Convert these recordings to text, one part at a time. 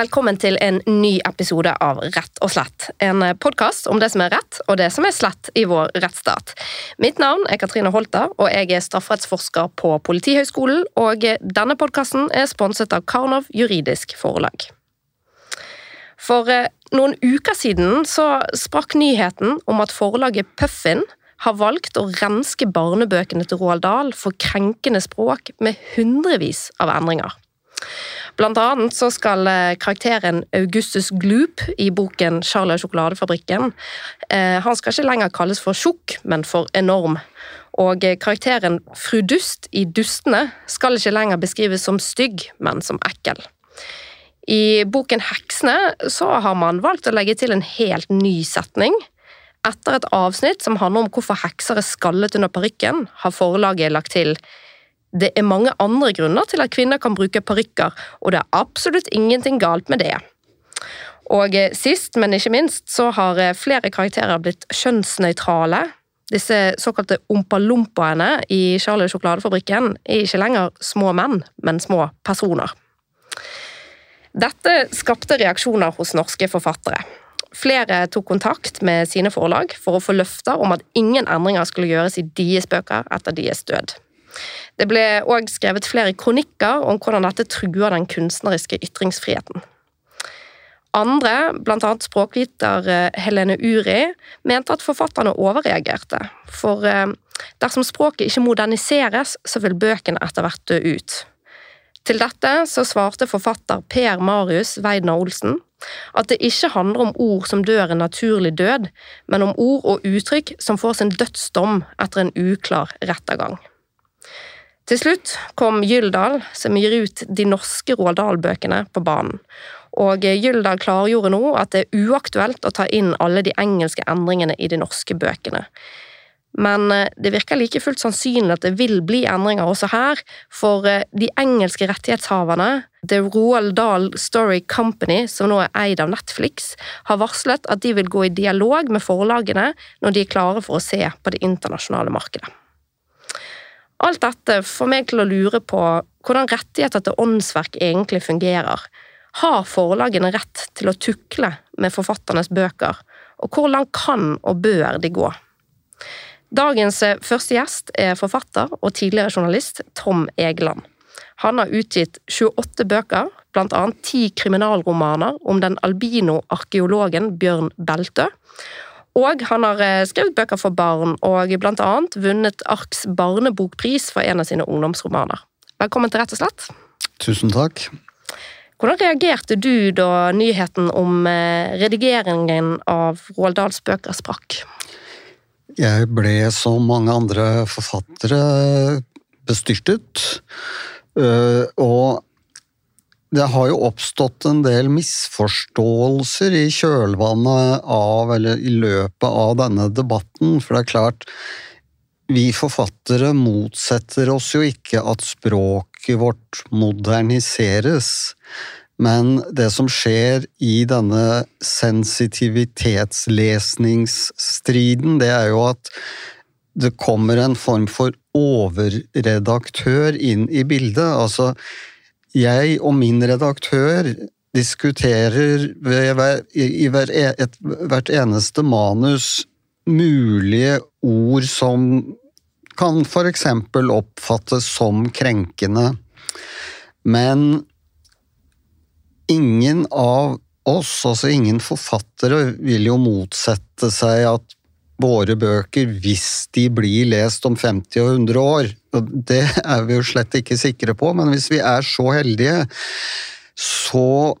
velkommen til en ny episode av Rett og slett. En podkast om det som er rett og det som er slett i vår rettsstat. Mitt navn er Katrine Holter, og jeg er strafferettsforsker på Politihøgskolen. Og denne podkasten er sponset av Karnov juridisk forlag. For eh, noen uker siden så sprakk nyheten om at forlaget Puffin har valgt å renske barnebøkene til Roald Dahl for krenkende språk med hundrevis av endringer. Blant annet så skal eh, karakteren Augustus Gloop i boken Charlie og sjokoladefabrikken eh, Han skal ikke lenger kalles for tjukk, men for enorm. Og eh, karakteren Fru Dust i Dustene skal ikke lenger beskrives som stygg, men som ekkel. I boken Heksene så har man valgt å legge til en helt ny setning. Etter et avsnitt som handler om hvorfor hekser er skallet under parykken, har forlaget lagt til det er mange andre grunner til at kvinner kan bruke parykker, og det er absolutt ingenting galt med det. Og eh, sist, men ikke minst, så har eh, flere karakterer blitt kjønnsnøytrale. Disse såkalte ompalompaene i Charlie sjokoladefabrikken er ikke lenger små menn, men små personer. Dette skapte reaksjoner hos norske forfattere. Flere tok kontakt med sine forlag for å få løfter om at ingen endringer skulle gjøres i deres bøker etter deres død. Det ble òg skrevet flere kronikker om hvordan dette truer den kunstneriske ytringsfriheten. Andre, bl.a. språkviter eh, Helene Uri, mente at forfatterne overreagerte. For eh, dersom språket ikke moderniseres, så vil bøkene etter hvert dø ut. Til dette så svarte forfatter Per Marius Weidner Olsen at det ikke handler om ord som dør en naturlig død, men om ord og uttrykk som får sin dødsdom etter en uklar rettergang. Til slutt kom Gyldal, som gir ut de norske Roald Dahl-bøkene, på banen. Og Gyldal klargjorde nå at det er uaktuelt å ta inn alle de engelske endringene i de norske bøkene. Men eh, det virker like fullt sannsynlig at det vil bli endringer også her, for eh, de engelske rettighetshaverne, The Roald Dahl Story Company, som nå er eid av Netflix, har varslet at de vil gå i dialog med forlagene når de er klare for å se på det internasjonale markedet. Alt dette får meg til å lure på hvordan rettigheter til åndsverk egentlig fungerer. Har forlagene rett til å tukle med forfatternes bøker, og hvor langt kan og bør de gå? Dagens første gjest er forfatter og tidligere journalist Tom Egeland. Han har utgitt 28 bøker, annet ti kriminalromaner om den albino-arkeologen Bjørn Beltø, og han har eh, skrevet bøker for barn, og blant annet vunnet Arks barnebokpris for en av sine ungdomsromaner. Velkommen til Rett og slett. Tusen takk. Hvordan reagerte du da nyheten om eh, redigeringen av Roald Dahls bøker sprakk? Jeg ble, som mange andre forfattere, bestyrtet. Eh, og det har jo oppstått en del misforståelser i kjølvannet av, eller i løpet av denne debatten, for det er klart vi forfattere motsetter oss jo ikke at språket vårt moderniseres, men det som skjer i denne sensitivitetslesningsstriden, det er jo at det kommer en form for overredaktør inn i bildet. altså jeg og min redaktør diskuterer i e, hvert eneste manus mulige ord som kan eksempel oppfattes som krenkende. Men ingen av oss, altså ingen forfattere, vil jo motsette seg at våre bøker, hvis de blir lest om 50 og 100 år. Det er vi jo slett ikke sikre på, men hvis vi er så heldige, så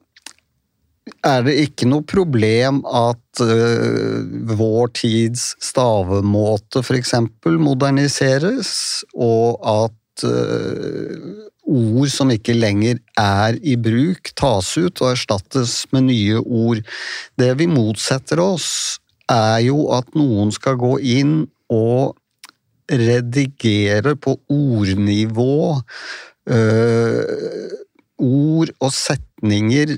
er det ikke noe problem at uh, vår tids stavemåte f.eks. moderniseres, og at uh, ord som ikke lenger er i bruk, tas ut og erstattes med nye ord. Det vi motsetter oss, er jo at noen skal gå inn og redigere på ordnivå øh, ord og setninger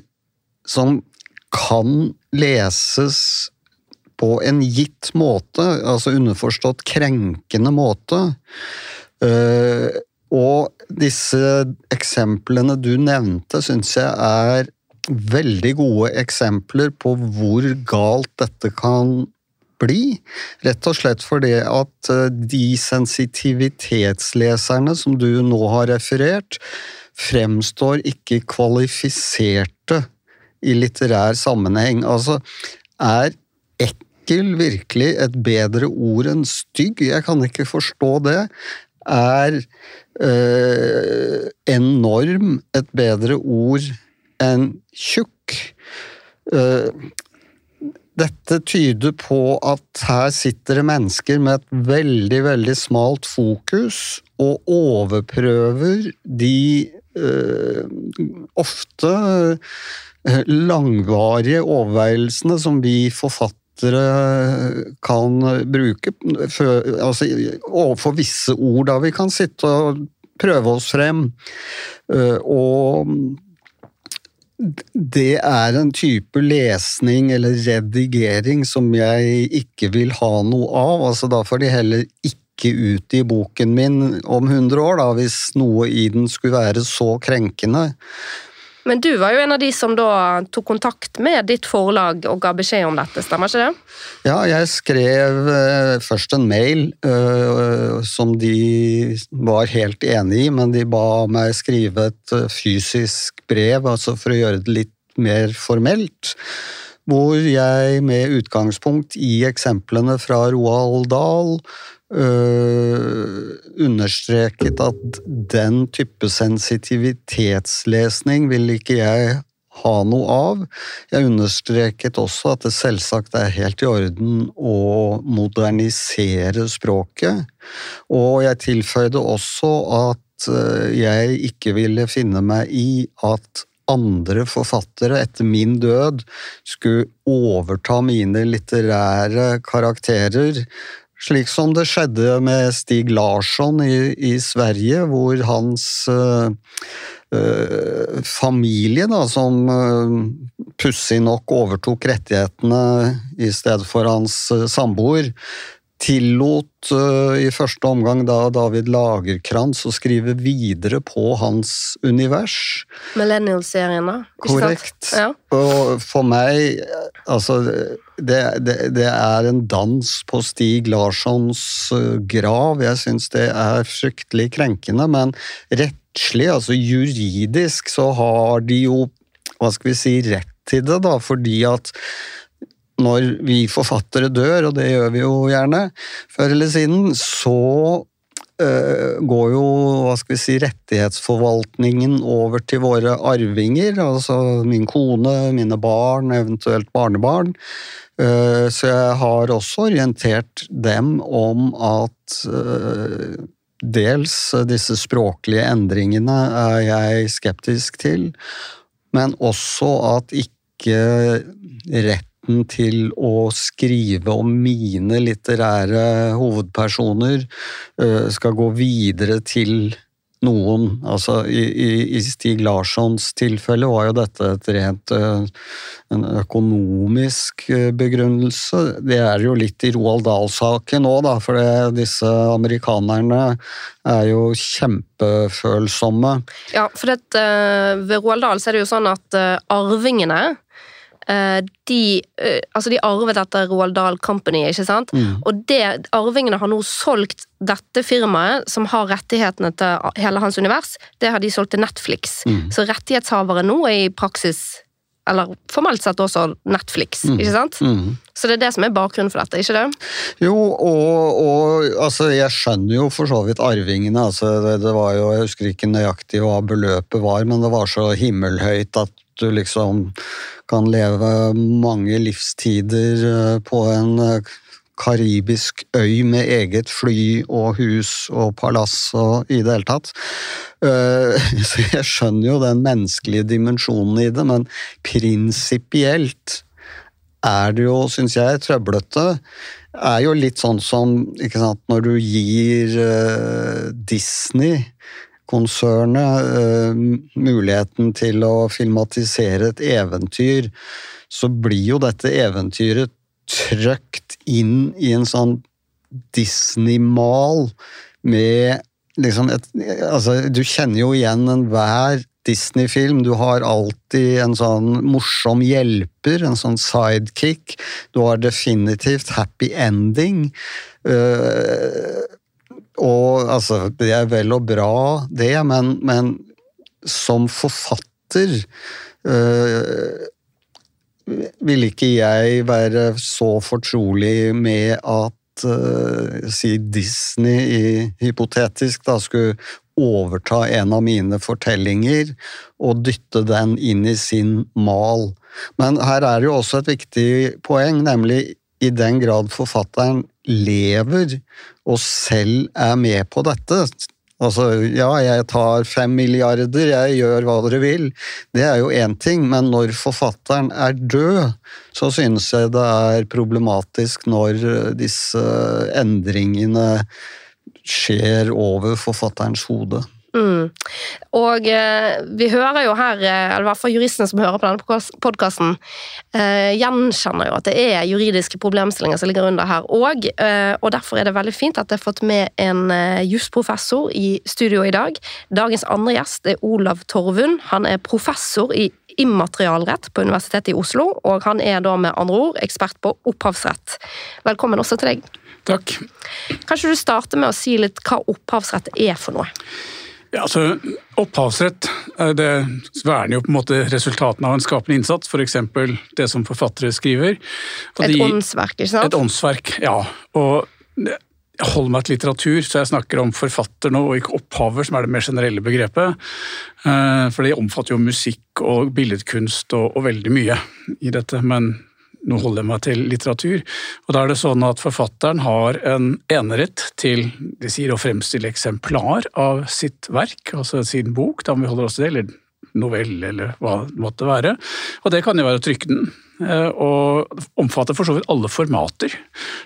som kan leses på en gitt måte, altså underforstått krenkende måte. Øh, og disse eksemplene du nevnte, syns jeg er veldig gode eksempler på hvor galt dette kan bli. Rett og slett fordi at eh, de sensitivitetsleserne som du nå har referert, fremstår ikke kvalifiserte i litterær sammenheng. Altså, er ekkel virkelig et bedre ord enn stygg? Jeg kan ikke forstå det. Er øh, enorm et bedre ord enn tjukk? Uh, dette tyder på at her sitter det mennesker med et veldig, veldig smalt fokus og overprøver de øh, ofte øh, langvarige overveielsene som vi forfattere kan bruke altså, overfor visse ord, da vi kan sitte og prøve oss frem. Og det er en type lesning eller redigering som jeg ikke vil ha noe av. altså Da får de heller ikke ut i boken min om 100 år, da, hvis noe i den skulle være så krenkende. Men du var jo en av de som da tok kontakt med ditt forlag og ga beskjed om dette, stemmer ikke det? Ja, jeg skrev uh, først en mail uh, som de var helt enig i, men de ba meg skrive et uh, fysisk brev, altså for å gjøre det litt mer formelt. Hvor jeg med utgangspunkt i eksemplene fra Roald Dahl Uh, understreket at den type sensitivitetslesning vil ikke jeg ha noe av. Jeg understreket også at det selvsagt er helt i orden å modernisere språket. Og jeg tilføyde også at uh, jeg ikke ville finne meg i at andre forfattere etter min død skulle overta mine litterære karakterer slik som det skjedde med Stig Larsson i, i Sverige, hvor hans øh, øh, familie, da, som øh, pussig nok overtok rettighetene i stedet for hans samboer, tillot uh, i første omgang da David Lagerkrantz å skrive videre på hans univers. Millennial-serien, da? Korrekt. Ja. Og for meg, altså det, det, det, er en dans på Stig Larssons uh, grav. Jeg syns det er fryktelig krenkende, men rettslig, altså juridisk, så har de jo, hva skal vi si, rett til det, da, fordi at når vi forfattere dør, og det gjør vi jo gjerne før eller siden, så uh, går jo hva skal vi si, rettighetsforvaltningen over til våre arvinger, altså min kone, mine barn, eventuelt barnebarn. Uh, så jeg har også orientert dem om at uh, dels disse språklige endringene er jeg skeptisk til, men også at ikke rett retten til å skrive om mine litterære hovedpersoner øh, skal gå videre til noen. Altså, i, i Stig Larssons tilfelle var jo dette et rent øh, en økonomisk øh, begrunnelse. Det er jo litt i Roald Dahl-saken òg, da, for disse amerikanerne er jo kjempefølsomme. Ja, for det, ved Roald Dahl så er det jo sånn at arvingene Eh, de, eh, altså de arvet etter Roald Dahl Company, ikke sant? Mm. Og det, arvingene har nå solgt dette firmaet, som har rettighetene til hele hans univers, det har de solgt til Netflix. Mm. Så rettighetshavere nå er i praksis eller formelt sett også Netflix, mm. ikke sant? Mm. Så det er det som er bakgrunnen for dette, ikke det? Jo, og, og altså, jeg skjønner jo for så vidt arvingene. Altså, det, det, var jo, Jeg husker ikke nøyaktig hva beløpet var, men det var så himmelhøyt at du liksom kan leve mange livstider eh, på en eh, karibisk øy med eget fly og hus og palass og i det hele tatt. Eh, så jeg skjønner jo den menneskelige dimensjonen i det, men prinsipielt er det jo, syns jeg, trøblete. Er jo litt sånn som sant, når du gir Disney konsernet uh, muligheten til å filmatisere et eventyr, så blir jo dette eventyret trøkt inn i en sånn Disney-mal med liksom et, altså, Du kjenner jo igjen enhver Disney-film. Du har alltid en sånn morsom hjelper, en sånn sidekick. Du har definitivt happy ending. Uh, og altså, det er vel og bra, det, men, men som forfatter øh, vil ikke jeg være så fortrolig med at øh, si Disney i, hypotetisk da skulle overta en av mine fortellinger og dytte den inn i sin mal. Men her er det jo også et viktig poeng, nemlig i den grad forfatteren lever og selv er med på dette. Altså, ja, jeg tar fem milliarder, jeg gjør hva dere vil. Det er jo én ting, men når forfatteren er død, så synes jeg det er problematisk når disse endringene skjer over forfatterens hode. Mm. Og eh, vi hører jo her, eh, eller i hvert fall juristene som hører på denne podkasten, eh, gjenkjenner jo at det er juridiske problemstillinger som ligger under her òg. Eh, og derfor er det veldig fint at jeg har fått med en eh, jusprofessor i studio i dag. Dagens andre gjest er Olav Torvund. Han er professor i immaterialrett på Universitetet i Oslo, og han er da med andre ord ekspert på opphavsrett. Velkommen også til deg. Takk. Kanskje du starter med å si litt hva opphavsrett er for noe? Ja, altså, Opphavsrett det verner jo på en måte resultatene av en skapende innsats, f.eks. det som forfattere skriver. Og et de, åndsverk, ikke sant? Et åndsverk, ja. Og jeg holder meg til litteratur, så jeg snakker om forfatter nå, og ikke opphaver, som er det mer generelle begrepet. Eh, for det omfatter jo musikk og billedkunst og, og veldig mye i dette. men nå holder jeg meg til litteratur. Og da er det sånn at forfatteren har en enerett til de sier å fremstille eksemplar av sitt verk, altså sin bok, da vi holder oss til det, eller novelle eller hva det måtte være. Og det kan jo være å trykke den. Eh, og omfatter for så vidt alle formater.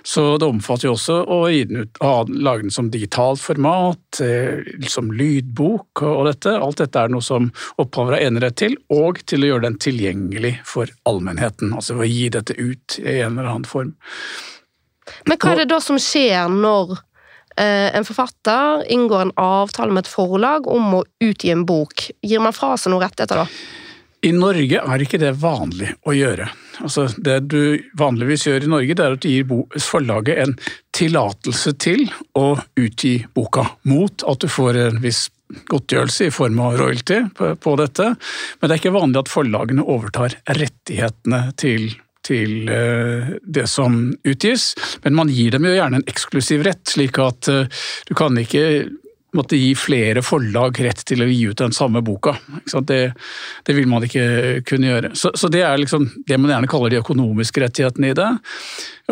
Så det omfatter jo også å den ut, lage den som digitalt format, eh, som lydbok og dette. Alt dette er noe som opphaver har enerett til, og til å gjøre den tilgjengelig for allmennheten. Altså å gi dette ut i en eller annen form. Men hva er det da som skjer når en forfatter inngår en avtale med et forlag om å utgi en bok? Gir man fra seg noen rettigheter da? I Norge er ikke det vanlig å gjøre. Altså, det du vanligvis gjør i Norge, det er at du gir forlaget en tillatelse til å utgi boka, mot at du får en viss godtgjørelse i form av royalty på, på dette. Men det er ikke vanlig at forlagene overtar rettighetene til til uh, det som utgis, men man gir dem jo gjerne en eksklusiv rett, slik at uh, du kan ikke måtte gi flere forlag rett til å gi ut den samme boka. Det, det, vil man ikke kunne gjøre. Så, så, det er liksom det man gjerne kaller de økonomiske rettighetene i det.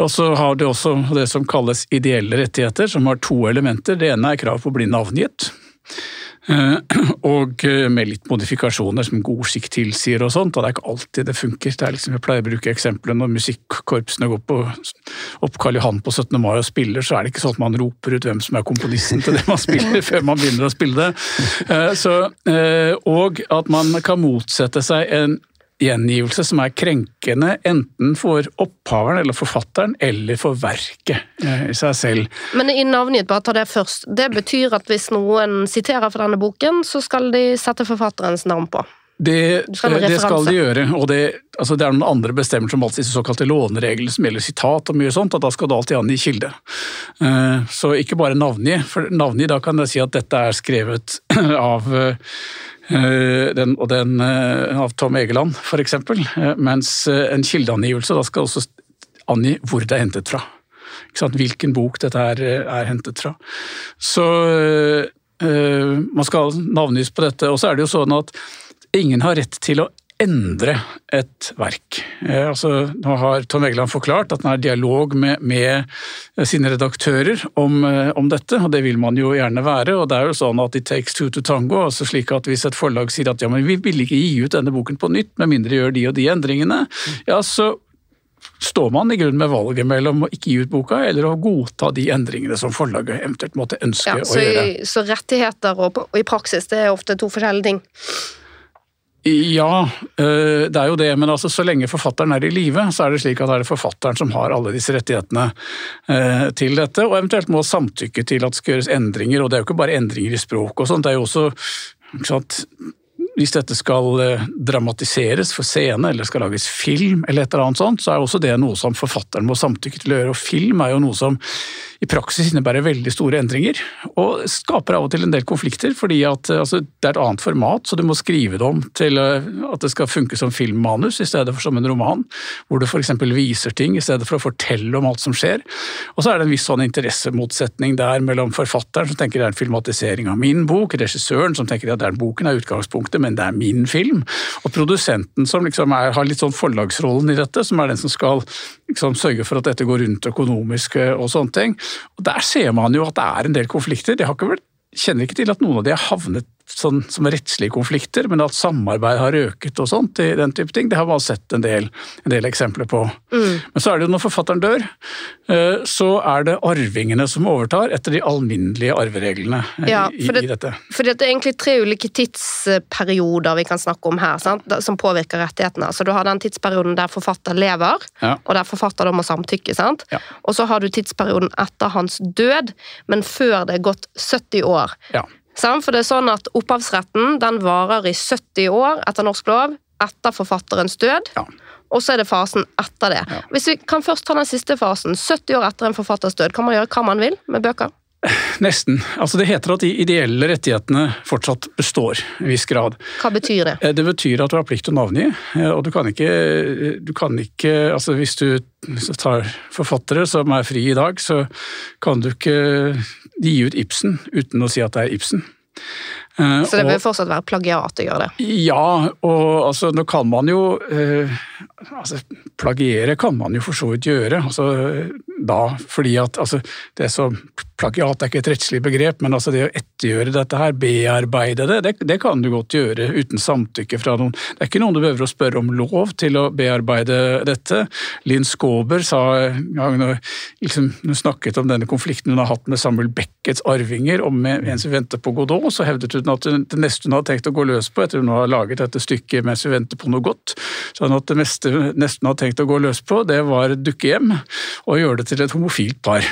Og så har det også det som kalles ideelle rettigheter, som har to elementer. Det ene er krav på å bli navngitt. Eh, og eh, med litt modifikasjoner som god skikk tilsier og sånt. og Det er ikke alltid det funker. Det er liksom, jeg pleier å bruke eksempelet når musikkorpsene går på, opp Karl Johan på 17. mai og spiller, så er det ikke sånn at man roper ut hvem som er komponisten til det man spiller, før man begynner å spille det. Eh, så, og at man kan motsette seg en gjengivelse som er krenkende enten for opphaveren eller forfatteren, eller for verket eh, i seg selv. Men i navngitt, bare ta det først. Det betyr at hvis noen siterer fra denne boken, så skal de sette forfatterens navn på? Det, det, skal de gjøre, og det, altså det er noen andre bestemmelser om alt disse såkalte lånereglene som gjelder sitat og mye sånt, at da skal du alltid angi kilde. Eh, så ikke bare navngi, for navngi da kan jeg si at dette er skrevet av Eh, den, og den eh, av Tom Egeland, f.eks. Eh, mens en kildeangivelse da skal også angi hvor det er hentet fra. Hvilken bok dette er, er hentet fra. Så øh, man skal navngis på dette. Og så er det jo sånn at ingen har rett til å endre et verk. Eh, altså, nå har Tom Egeland forklart at han har dialog med, med sine redaktører om, eh, om, dette, og det vil man jo gjerne være. og det er jo sånn at it takes two to tango, altså slik at Hvis et forlag sier at ja, men vi vil ikke gi ut denne boken på nytt med mindre gjør de og de endringene, ja, så står man i grunn med valget mellom å ikke gi ut boka eller å godta de endringene som forlaget eventuelt måtte ønske ja, å gjøre. I, så rettigheter og, og i praksis det er ofte to forskjellige ting? Ja, øh, det er jo det, men altså, så lenge forfatteren er i live, så er det slik at det er forfatteren som har alle disse rettighetene øh, til dette, og eventuelt må samtykke til at det skal gjøres endringer. Og det er jo ikke bare endringer i språk og sånt, det er jo også sant, hvis dette skal eh, dramatiseres for scene, eller skal lages film, eller et eller annet sånt, så er også det noe som forfatteren må samtykke til å gjøre. Og film er jo noe som i praksis innebærer veldig store endringer, og skaper av og til en del konflikter, fordi at eh, altså, det er et annet format, så du må skrive det om til eh, at det skal funke som filmmanus i stedet for som en roman, hvor du f.eks. viser ting i stedet for å fortelle om alt som skjer. Og så er det en viss sånn interessemotsetning der mellom forfatteren, som tenker det er en filmatisering av min bok, regissøren, som tenker at den boken er utgangspunktet, men det er min film, og produsenten, som liksom er, har litt sånn forlagsrollen i dette, som er den som skal liksom, sørge for at dette går rundt økonomisk og sånne ting. Og Der ser man jo at det er en del konflikter. Det har ikke vært kjenner ikke til at noen av de har havnet sånn, som rettslige konflikter, men at samarbeid har øket og sånt, i den type ting, det har man sett en del, en del eksempler på. Mm. Men så er det jo når forfatteren dør, eh, så er det arvingene som overtar etter de alminnelige arvereglene eh, ja, i, det, i, dette. For det er egentlig tre ulike tidsperioder vi kan snakke om her, sant? som påvirker rettighetene. Så du har den tidsperioden der forfatter lever, ja. og der forfatter da må samtykke. sant? Ja. Og så har du tidsperioden etter hans død, men før det er gått 70 år. Ja. For det er sånn at Opphavsretten den varer i 70 år etter norsk lov etter forfatterens død. Ja. Og så er det fasen etter det. Ja. Hvis vi kan først ta den siste fasen, 70 år etter en forfatters død, kan man gjøre hva man vil med bøker? Nesten. Altså Det heter at de ideelle rettighetene fortsatt består i viss grad. Hva betyr det? Eh, det betyr at du har plikt til å navngi. Eh, og du kan ikke, du kan ikke altså Hvis du tar forfattere som er fri i dag, så kan du ikke gi ut Ibsen uten å si at det er Ibsen. Eh, så det vil fortsatt være plagiat å gjøre det? Ja, og altså, nå kan man jo eh, altså, Plagiere kan man jo for så vidt gjøre. Altså, da, fordi at altså, det som Plagiat er ikke et rettslig begrep, men altså det å ettergjøre dette her, bearbeide det, det, det, kan du godt gjøre uten samtykke fra noen. Det er ikke noen du behøver å spørre om lov til å bearbeide dette. Linn Skåber sa en gang når liksom, hun snakket om denne konflikten hun har hatt med Samuel Beckets arvinger, om en vi venter på Godot, så hevdet hun at det neste hun hadde tenkt å gå løs på, etter hun har laget dette stykket mens vi venter på noe godt, sånn at det neste, neste hun hadde tenkt å gå løs på, det var dukkehjem, og gjøre det til et homofilt par.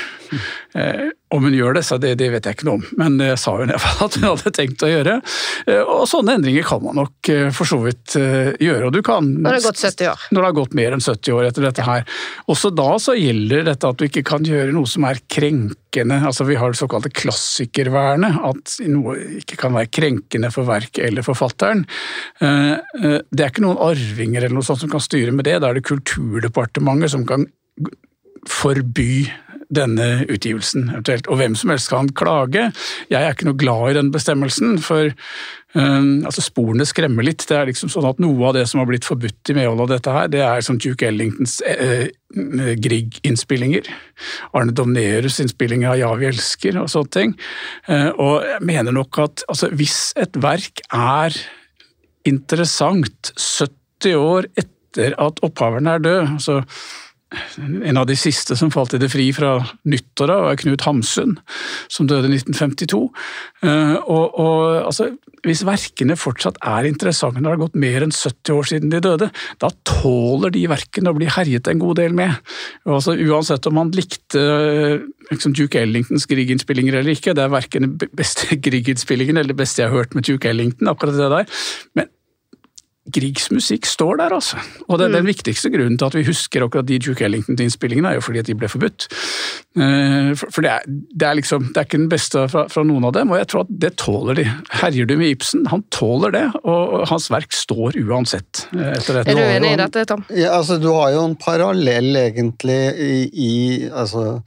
Eh, om hun gjør det, så det, det, vet jeg ikke noe om, men det sa hun iallfall at hun hadde tenkt å gjøre. Eh, og sånne endringer kan man nok eh, for så vidt eh, gjøre. og du kan... Når det har gått 70 år. Når det har gått mer enn 70 år etter dette her. Også da så gjelder dette at du ikke kan gjøre noe som er krenkende. altså Vi har det såkalte klassikervernet, at noe ikke kan være krenkende for verket eller forfatteren. Det er ikke noen arvinger eller noe sånt som kan styre med det, da er det Kulturdepartementet som kan forby denne utgivelsen, eventuelt. Og hvem som helst kan klage. Jeg er ikke noe glad i den bestemmelsen, for um, altså sporene skremmer litt. Det er liksom sånn at Noe av det som har blitt forbudt i medhold av dette her, det er som Duke Ellingtons eh, Grieg-innspillinger. Arne Domnerus innspillinger av Ja, vi elsker og sånne ting. Uh, og jeg mener nok at altså, hvis et verk er interessant 70 år etter at opphaveren er død altså en av de siste som falt i det fri fra nyttår av, var Knut Hamsun, som døde i 1952. Eh, og, og altså, Hvis verkene fortsatt er interessante når det har gått mer enn 70 år siden de døde, da tåler de verkene å bli herjet en god del med. Og altså, uansett om man likte liksom, Duke Ellingtons Grieg-innspillinger eller ikke, det er verken den beste Grieg-innspillingen eller det beste jeg har hørt med Duke Ellington, akkurat det der. men Griegs musikk står der, altså. Og det, mm. den viktigste grunnen til at vi husker akkurat de Duke Ellington-innspillingene, er jo fordi at de ble forbudt. Eh, for det er, det er, liksom, det er ikke den beste fra, fra, noen av dem, og jeg tror at det tåler de. Herjer du med Ibsen, han tåler det, og hans verk står uansett. Eh, etter dette. Er du enig i dette, Tom? Ja, altså, du har jo en parallell, egentlig, i, i altså,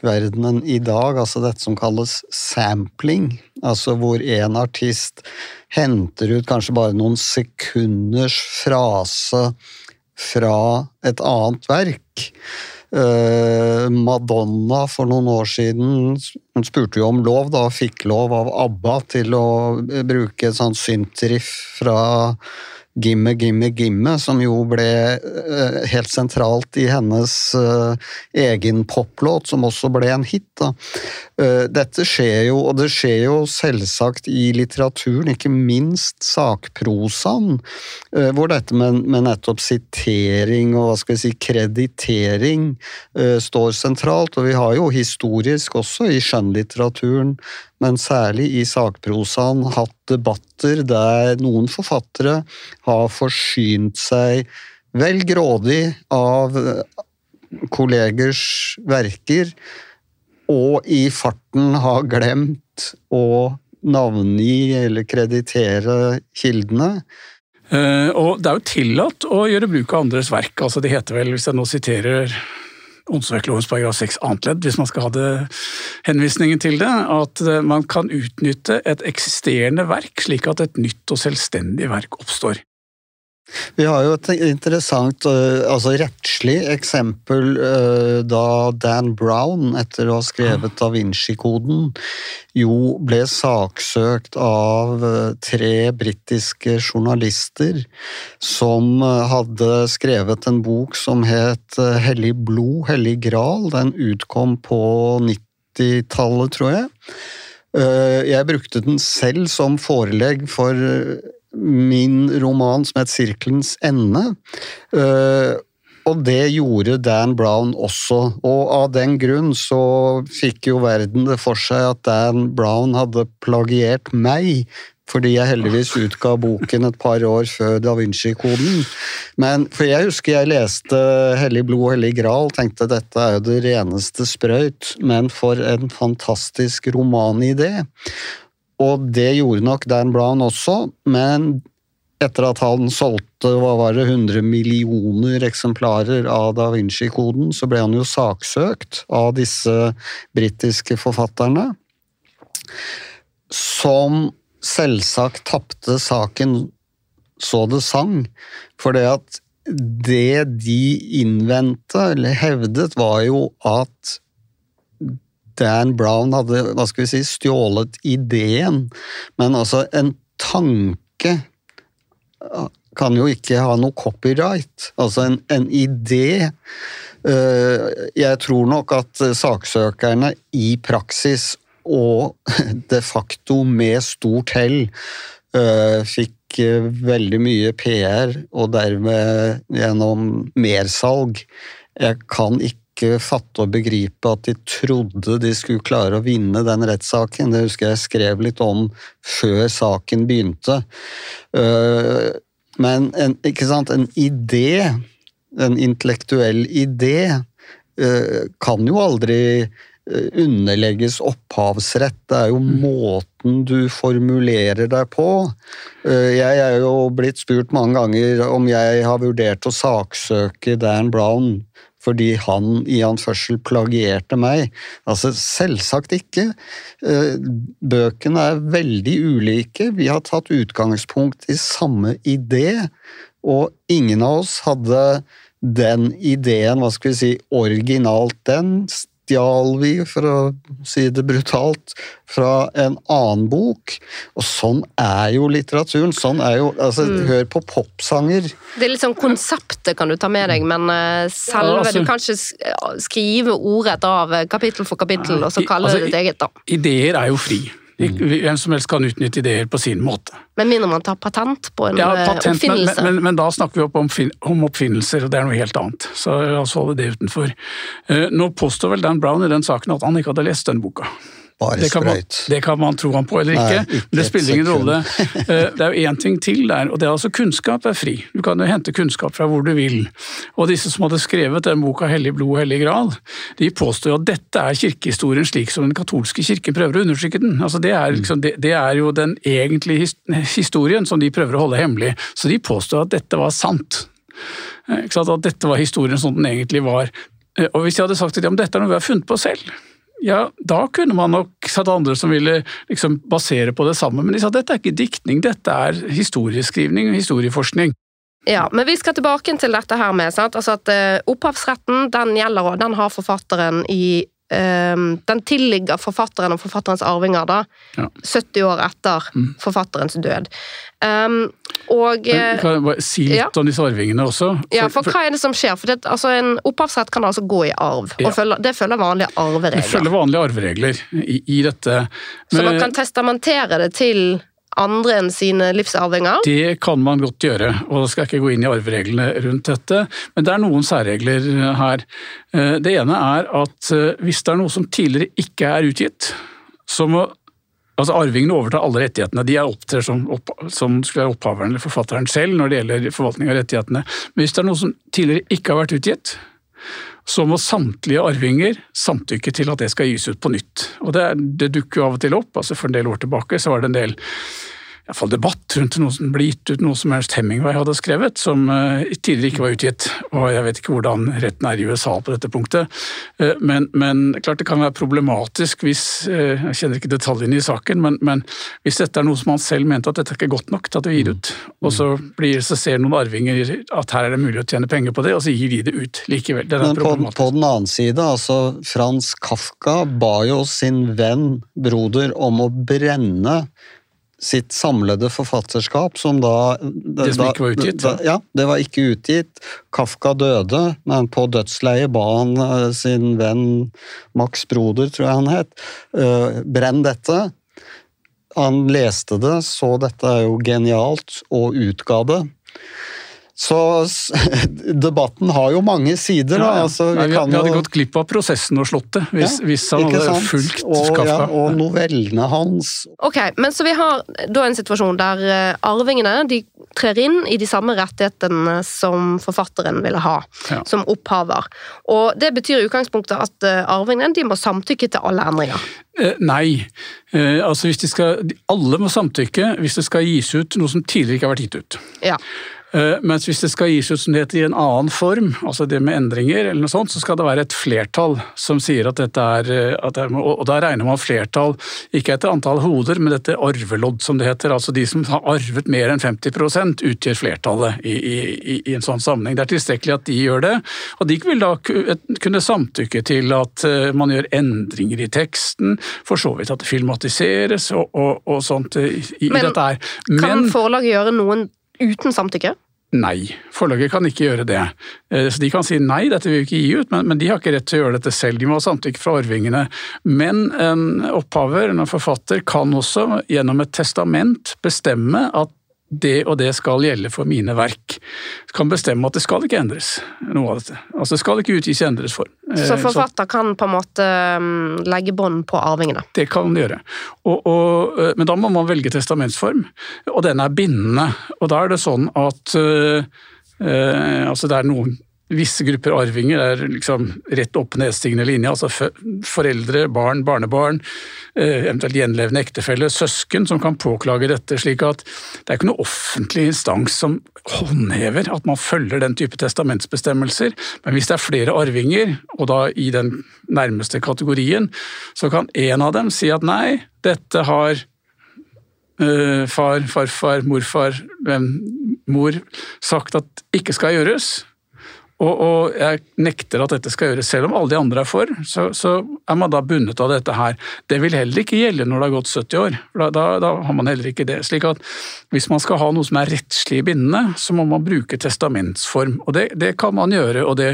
musikkverdenen i dag, altså dette som kalles sampling, altså hvor en artist henter ut kanskje bare noen sekunders frase fra et annet verk. Uh, Madonna for noen år siden hun spurte jo om lov, da, og fikk lov av ABBA til å bruke et sånt syntriff fra Gimme, gimme, gimme, som jo ble uh, helt sentralt i hennes uh, egen poplåt, som også ble en hit. Da. Uh, dette skjer jo, og det skjer jo selvsagt i litteraturen, ikke minst sakprosaen, hvor dette med, med, nettopp sitering og hva skal vi si, kreditering står sentralt. Og vi har jo historisk også i skjønnlitteraturen men særlig i sakprosaen hatt debatter der noen forfattere har forsynt seg vel grådig av kollegers verker, og i farten har glemt å navngi eller kreditere kildene. Uh, og det er jo tillatt å gjøre bruk av andres verk. altså Det heter vel, hvis jeg nå siterer åndsverklovens paragraf 6 annet ledd, hvis man skal ha det, henvisningen til det, at eh, man kan utnytte et eksisterende verk slik at et nytt og selvstendig verk oppstår. Vi har jo et interessant eh, altså rettslig eksempel eh, da Dan Brown, etter å ha skrevet Da Vinci-koden, jo ble saksøkt av eh, tre britiske journalister som hadde skrevet en bok som het Hellig blod, hellig gral. Den utkom på 90-tallet, tror jeg. Jeg brukte den selv som forelegg for min roman som het Sirkelens ende. Eh, og det gjorde Dan Brown også, og av den grunn så fikk jo verden det for seg at Dan Brown hadde plagiert meg, fordi jeg heldigvis utga boken et par år før Da Vinci-koden. Men For jeg husker jeg leste Hellig blod og hellig gral, tenkte dette er jo det reneste sprøyt, men for en fantastisk romanidé. Og det gjorde nok Dan Brown også, men etter at han solgte hva var det, 100 millioner eksemplarer av Da Vinci-koden, så ble han jo saksøkt av disse britiske forfatterne, som selvsagt tapte saken så det sang, for det at det de innvendte, eller hevdet, var jo at Dan Brown hadde hva skal vi si, stjålet ideen, men altså en tanke kan jo ikke ha noe copyright. Altså en, en idé eh, Jeg tror nok at saksøkerne i praksis og de facto med stort hell eh, fikk eh, veldig mye PR, og dermed gjennom mersalg. Jeg kan ikke ikke fatte og begripe at de trodde de skulle klare å vinne den rettssaken. Det husker jeg skrev litt om før saken begynte. Øh, men en, ikke sant, en idé, en intellektuell idé, øh, kan jo aldri øh, underlegges opphavsrett. Det er jo måten du formulerer deg på. Jeg er jo blitt spurt mange ganger om jeg har vurdert å saksøke Dan Brown fordi han i anførsel plagierte meg. Altså, selvsagt ikke. Eh, bøkene er veldig ulike. Vi har tatt utgangspunkt i samme idé, og ingen av oss hadde den ideen, hva skal vi si, originalt. Den stjal vi, for å si det brutalt, fra en annen bok. Og sånn er jo litteraturen. Sånn er jo Altså, mm. hør på popsanger. Det er litt sånn konseptet kan du ta med deg, men uh, selve ja, altså, Du kan ikke skrive ordrett av eh, kapittel for kapittel, og så kalle altså, det ditt eget, da. Ideer er jo fri. Hvem som helst kan utnytte ideer på sin måte. Men minner man tar patent på en ja, eh, patent, oppfinnelse. Men, men, men, da snakker vi opp om, om, oppfinnelser, og det er noe helt annet. Så la oss holde det utenfor. Nå påstår vel Dan Brown i den saken at han ikke hadde lest den boka. Bare det kan, man, det kan man tro han på eller ikke, Nei, ikke det spiller ingen rolle. Eh, det er jo én ting til der, og det er altså kunnskap er fri. Du kan jo hente kunnskap fra hvor du vil. Og disse som hadde skrevet den boka 'Hellig blod, hellig gral', de påstår jo at dette er kirkehistorien slik som den katolske kirken prøver å undertrykke den. Altså det, er liksom, det, det er jo den egentlige historien som de prøver å holde hemmelig. Så de påstår at dette var sant. Eh, at dette var historien som den egentlig var. Eh, og hvis de hadde sagt at ja, dette er noe vi har funnet på selv, ja, da kunne man nok satt andre som ville liksom basere på det samme, men de sa at dette er ikke diktning, dette er historieskrivning og historieforskning. Ja, men vi skal tilbake til dette her med sant? Altså at uh, opphavsretten den gjelder og den har forfatteren i um, Den tilligger forfatteren og forfatterens arvinger da, ja. 70 år etter mm. forfatterens død. Um, Og Men eh, kan bare si litt ja. om disse arvingene også? ja, for hva er det som skjer? For det, altså, En opphavsrett kan altså gå i arv, og følge, det følger vanlige arveregler. Det følger vanlige arveregler i, i dette. Så man kan testamentere det til andre enn sine livsarvinger. Det kan man godt gjøre, og da skal jeg ikke gå inn i arvereglene rundt dette. Men det er noen særregler her. Eh, Det ene er at eh, hvis det er noe som tidligere ikke er utgitt, så må Altså Arvingene overtar alle rettighetene. De er opptrer som, opp, som skulle være opphaveren eller forfatteren selv når det gjelder forvaltning av rettighetene. Men hvis det er noe som tidligere ikke har vært utgitt, så må samtlige arvinger samtykke til at det skal gis ut på nytt. Og Det, det dukker jo av og til opp. altså For en del år tilbake så var det en del fall debatt rundt noe som ble gitt ut noe som Ernst Hemingway hadde skrevet, som eh, tidligere ikke var utgitt. Og jeg vet ikke hvordan retten er i USA på dette punktet. Eh, Men, men klart det kan være problematisk hvis eh, Jeg kjenner ikke detaljene i saken, men, men hvis dette er noe som han selv mente at dette er ikke godt nok til at det gir ut, og så, blir, så ser noen arvinger at her er det mulig å tjene penger på det, og så gir de det ut likevel. Det Men på, på den annen side, altså Frans Kafka ba jo sin venn, broder, om å brenne sitt samlede forfatterskap, som da Det som ikke var utgitt, Da, ja, det var ikke utgitt. Kafka døde, men på dødsleiet ba han eh, sin venn Max Broder, tror jeg han het, eh, brenn dette. Han leste det, så dette er jo genialt, og utga det. Så debatten har jo mange sider. Ja, ja. Altså, Nei, vi kan vi hadde jo gått glipp av prosessen og slått det, hvis, Ja, hvis han hadde sant? fulgt og, Kafka. Ja, og novellene hans. Ok, men så vi har da en situasjon der eh, arvingene de trer inn i de samme rettighetene som forfatteren ville ha, Ja. som opphaver. Og det betyr i utgangspunktet at eh, arvingene de må samtykke til alle endringer. Eh, nei. Altså hvis de skal, alle må samtykke hvis det skal gis ut noe som tidligere ikke har vært gitt ut. Ja. Eh, Mens hvis det skal gis ut som det heter i en annen form, altså det med endringer, eller noe sånt, så skal det være et flertall som sier at dette er, eh, at det er Og da regner man flertall ikke etter antall hoder, men dette arvelodd, som det heter. Altså de som har arvet mer enn 50 utgjør flertallet i, i, i- en sånn sammenheng. Det er tilstrekkelig at de gjør det, og de vil da kunne samtykke til at eh, man gjør endringer i teksten, for så vidt at det filmatiseres og, og, og sånt i, i Men dette her. Men Kan forlaget gjøre noen uten samtykke? Nei, forlaget kan ikke gjøre det. Eh, Så De kan si nei, dette vil vi ikke gi ut, men, de har ikke rett til å gjøre dette selv. De må ha samtykke fra arvingene. Men en opphaver, en forfatter, kan også gjennom et testament bestemme at det og det skal gjelde for mine verk. Kan bestemme at det skal ikke endres, noe av dette. Altså det skal ikke utgis i endres form. Eh, Så forfatter kan på en måte mm, legge bånd på arvingene. Det kan de gjøre. Og, og, eh, men da må man velge testamentsform, og den er bindende. Og da er det sånn at øh, altså det er noen Visse grupper arvinger er liksom rett opp nedstigende linje, altså foreldre, barn, barnebarn, øh, eventuelt gjenlevende ektefelle, søsken som kan påklage dette. slik at det er ikke noe offentlig instans som håndhever at man følger den type testamentsbestemmelser, men hvis det er flere arvinger, og da i den nærmeste kategorien, så kan en av dem si at nei, dette har eh, far, farfar, morfar, mor sagt at ikke skal gjøres. Og, og jeg nekter at dette skal gjøres, selv om alle de andre er for, så, så er man da bundet av dette her. Det vil heller ikke gjelde når det har gått 70 år, da, da, da har man heller ikke det. Slik at hvis man skal ha noe som er rettslig bindende, så må man bruke testamentsform. Og det, det kan man gjøre, og det,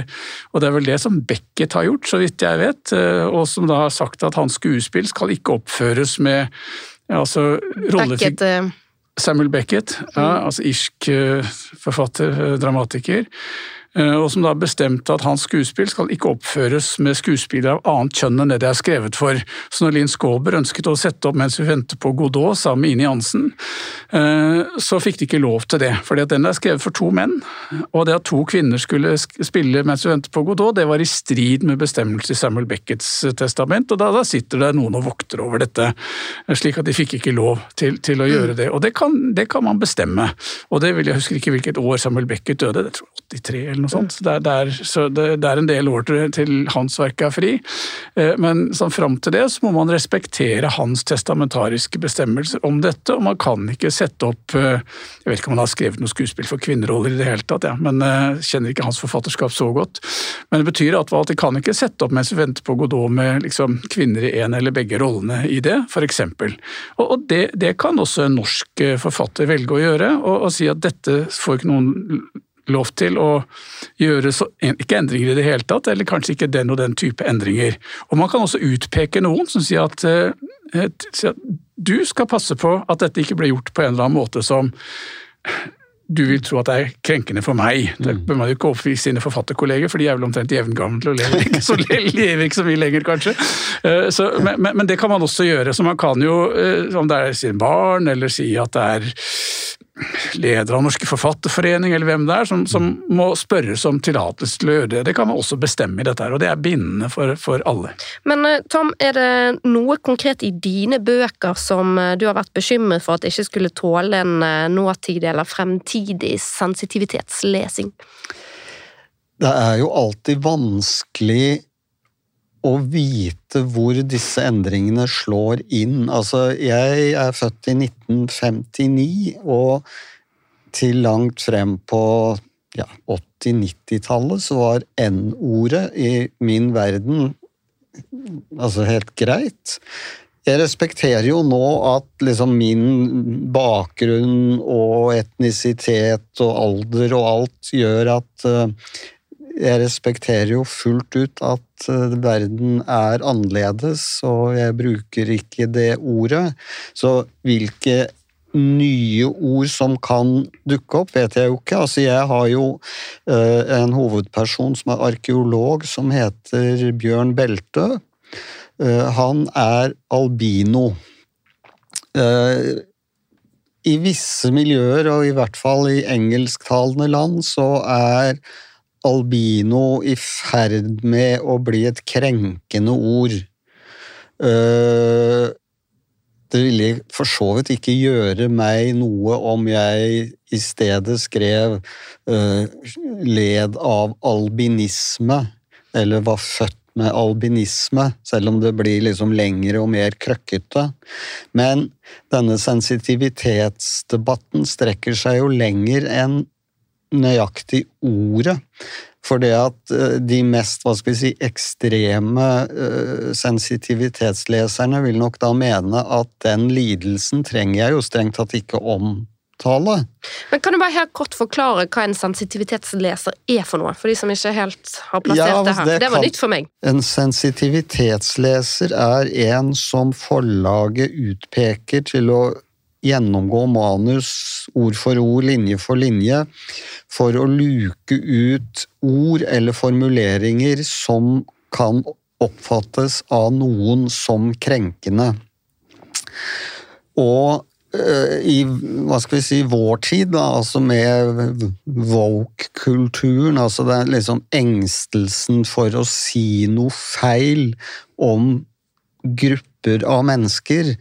og det er vel det som Beckett har gjort, så vidt jeg vet, eh, og som da har sagt at hans skuespill skal ikke oppføres med ja, altså, Beckett, eh, Samuel Beckett, ja, altså irsk eh, forfatter, dramatiker, og som da bestemte at hans skuespill skal ikke oppføres med skuespillere av annet kjønn enn det det er skrevet for. Så når Linn Skåber ønsket å sette opp mens vi venter på Godot sammen med Ine Jansen, eh, så fikk de ikke lov til det, at den er skrevet for to menn, og det at to kvinner skulle spille mens vi venter på Godot, det var i strid med bestemmelser i Samuel Beckets eh, testament, og da, da sitter det noen og vokter over dette, eh, slik at de fikk ikke lov til, til å gjøre det. Og det kan, det kan man bestemme. Og det vil jeg husker ikke hvilket år Samuel Beckett døde, det tror jeg 83 eller noe sånt. Det er, det er, så det, det er en del år til, til hans verk er fri. Eh, men sånn, fram til det så må man respektere hans testamentariske bestemmelser om dette, og man kan ikke sette opp eh, Jeg vet ikke om han har skrevet noe skuespill for kvinneroller i det hele tatt, ja, men jeg kjenner ikke hans forfatterskap så godt. Men det betyr at de kan ikke sette opp mens vi venter på Godot med liksom, kvinner i en eller begge rollene i det, f.eks. Og, og det, det, kan også en norsk forfatter velge å gjøre, og, og si at dette får ikke noen lov til å gjøre så, ikke endringer i det hele tatt, eller kanskje ikke den og den type endringer. Og Man kan også utpeke noen som sier at, sier at du skal passe på at dette ikke blir gjort på en eller annen måte som du vil tro at det er krenkende for meg. Det mm. bør man jo ikke overbevise sine forfatterkolleger, for de er vel omtrent jevngamle og lever ikke, så, lever ikke så mye lenger, kanskje. Eh, så, men, men, det kan man også gjøre. Så man kan jo, eh, om det er sine barn, eller si at det er leder av Norske Forfatterforening, eller hvem det er, som, som må spørres om tillatelse til å gjøre det. Det kan man også bestemme i dette, her, og det er bindende for, for, alle. Men eh, Tom, er det noe konkret i dine bøker som eh, du har vært bekymret for at ikke skulle tåle en eh, nåtidig eller fremtidig sensitivitetslesing? Det er jo alltid vanskelig å vite hvor disse endringene slår inn. Altså, jeg er født i 1959, og til langt frem på ja, 80-90-tallet så var N-ordet i min verden altså helt greit. Jeg respekterer jo nå at liksom min bakgrunn og etnisitet og alder og alt gjør at uh, jeg respekterer jo fullt ut at eh, verden er annerledes, og jeg bruker ikke det ordet. Så hvilke nye ord som kan dukke opp, vet jeg jo ikke. Altså, jeg har jo uh, en hovedperson som er arkeolog, som heter Bjørn Beltø. Uh, han er albino. I visse miljøer, og i hvert fall i engelsktalende land, så er albino i ferd med å bli et krenkende ord. Eh, det ville for så vidt ikke gjøre meg noe om jeg i stedet skrev uh, 'led av albinisme', eller var født med albinisme, selv om det blir liksom lengre og mer krøkkete. Men denne sensitivitetsdebatten strekker seg jo lenger enn nøyaktig ordet. For det at eh, de mest hva skal vi si, ekstreme uh, sensitivitetsleserne vil nok da mene at den lidelsen trenger jeg jo strengt tatt ikke omtale. Men Kan du bare her kort forklare hva en sensitivitetsleser er for noe? For de som ikke helt har plassert ja, det her. Det, det var kan, nytt for meg. En sensitivitetsleser er en som forlaget utpeker til å gjennomgå manus ord for ord, linje for linje, for å luke ut ord eller formuleringer som kan oppfattes av noen som krenkende. Og uh, i hva skal vi si, vår tid, da, altså med woke-kulturen, altså det er liksom engstelsen for å si noe feil om grupper av mennesker,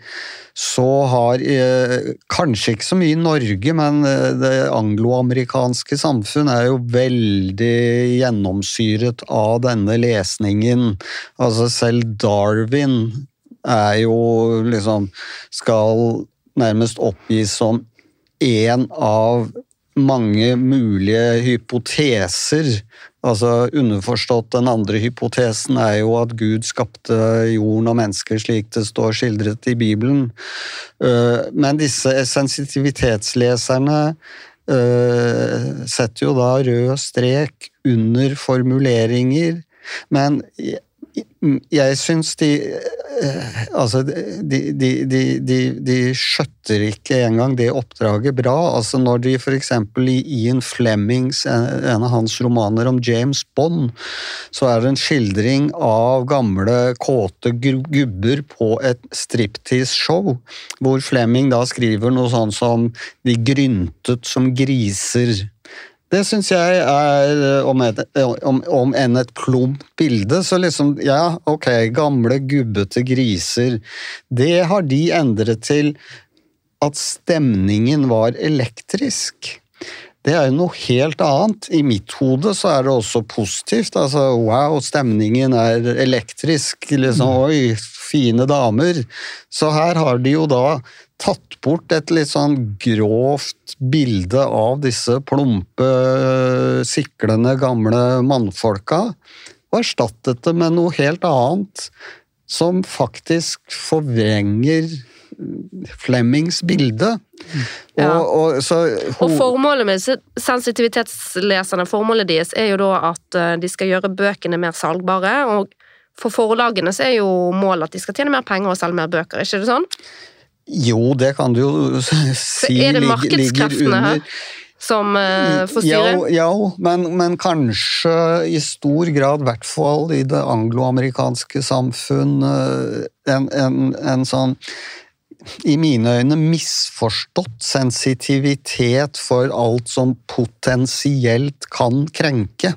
så har eh, Kanskje ikke så mye i Norge, men eh, det angloamerikanske samfunn er jo veldig gjennomsyret av denne lesningen. Altså selv Darwin er jo liksom Skal nærmest oppgis som en av mange mulige hypoteser. Altså Underforstått den andre hypotesen er jo at Gud skapte jorden og mennesker slik det står skildret i Bibelen. Øh, men disse sensitivitetsleserne øh, setter jo da rød strek under formuleringer. Men jeg syns de eh, Altså, de, de, de, de, skjøtter ikke engang det oppdraget bra. Altså Når de f.eks. i Ian Flemmings, en av hans romaner om James Bond, så er det en skildring av gamle, kåte gubber på et striptease-show, hvor Flemming da skriver noe sånn som 'de gryntet som griser'. Det syns jeg er, eh, om, et, om, om enn et plumpt bilde, så liksom Ja, ok, gamle, gubbete griser. Det har de endret til at stemningen var elektrisk. det er jo noe helt annet. I mitt hode så er det også positivt. Altså, wow, stemningen er elektrisk. Liksom, oi, fine damer. Så her har de jo da tatt bort et litt sånn grovt bilde av disse plumpe, siklende, gamle mannfolka, og erstattet det med noe helt annet, som faktisk forvrenger Flemmings bilde. Ja. Og, og, så, Og formålet med sensitivitetsleserne, formålet deres er jo da at eh, de skal gjøre bøkene mer salgbare, og for forlagene så er jo målet at de skal tjene mer penger og selge mer bøker, ikke det sånn? Jo, det kan du jo si er det markedskreftene her? Som uh, får styre? Ja, ja men, men kanskje i stor grad, i hvert fall i det angloamerikanske samfunn, eh, en, en, en sånn i mine øyne misforstått sensitivitet for alt som potensielt kan krenke.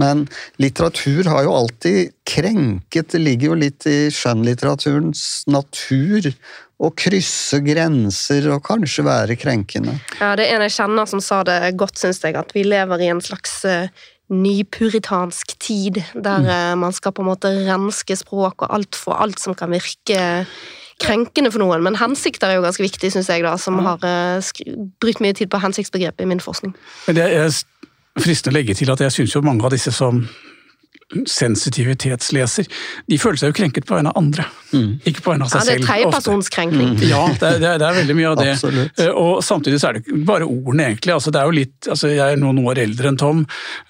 Men litteratur har jo alltid krenket, det ligger jo litt i skjønnlitteraturens natur å krysse grenser og kanskje være krenkende. Ja, det er en jeg kjenner som sa det godt, syns jeg, at vi lever i en slags eh, nypuritansk tid, der mm. man skal på en måte renske språk og alt for alt som kan virke krenkende for noen, men hensikter er jo ganske viktig, syns jeg, da, som har eh, brukt mye tid på hensiktsbegrepet i min forskning. Men det er fristende å legge til at jeg syns jo mange av disse som sensitivitetsleser, de føler seg jo krenket på vegne av andre, ikke på vegne av Ja, seg det er selv. Mm. Ja, det er, det, er, det er veldig mye av det. Absolutt. Eh, Og samtidig så er det ikke bare ordene, egentlig. Altså, det er jo litt, altså, jeg er noen år eldre enn Tom,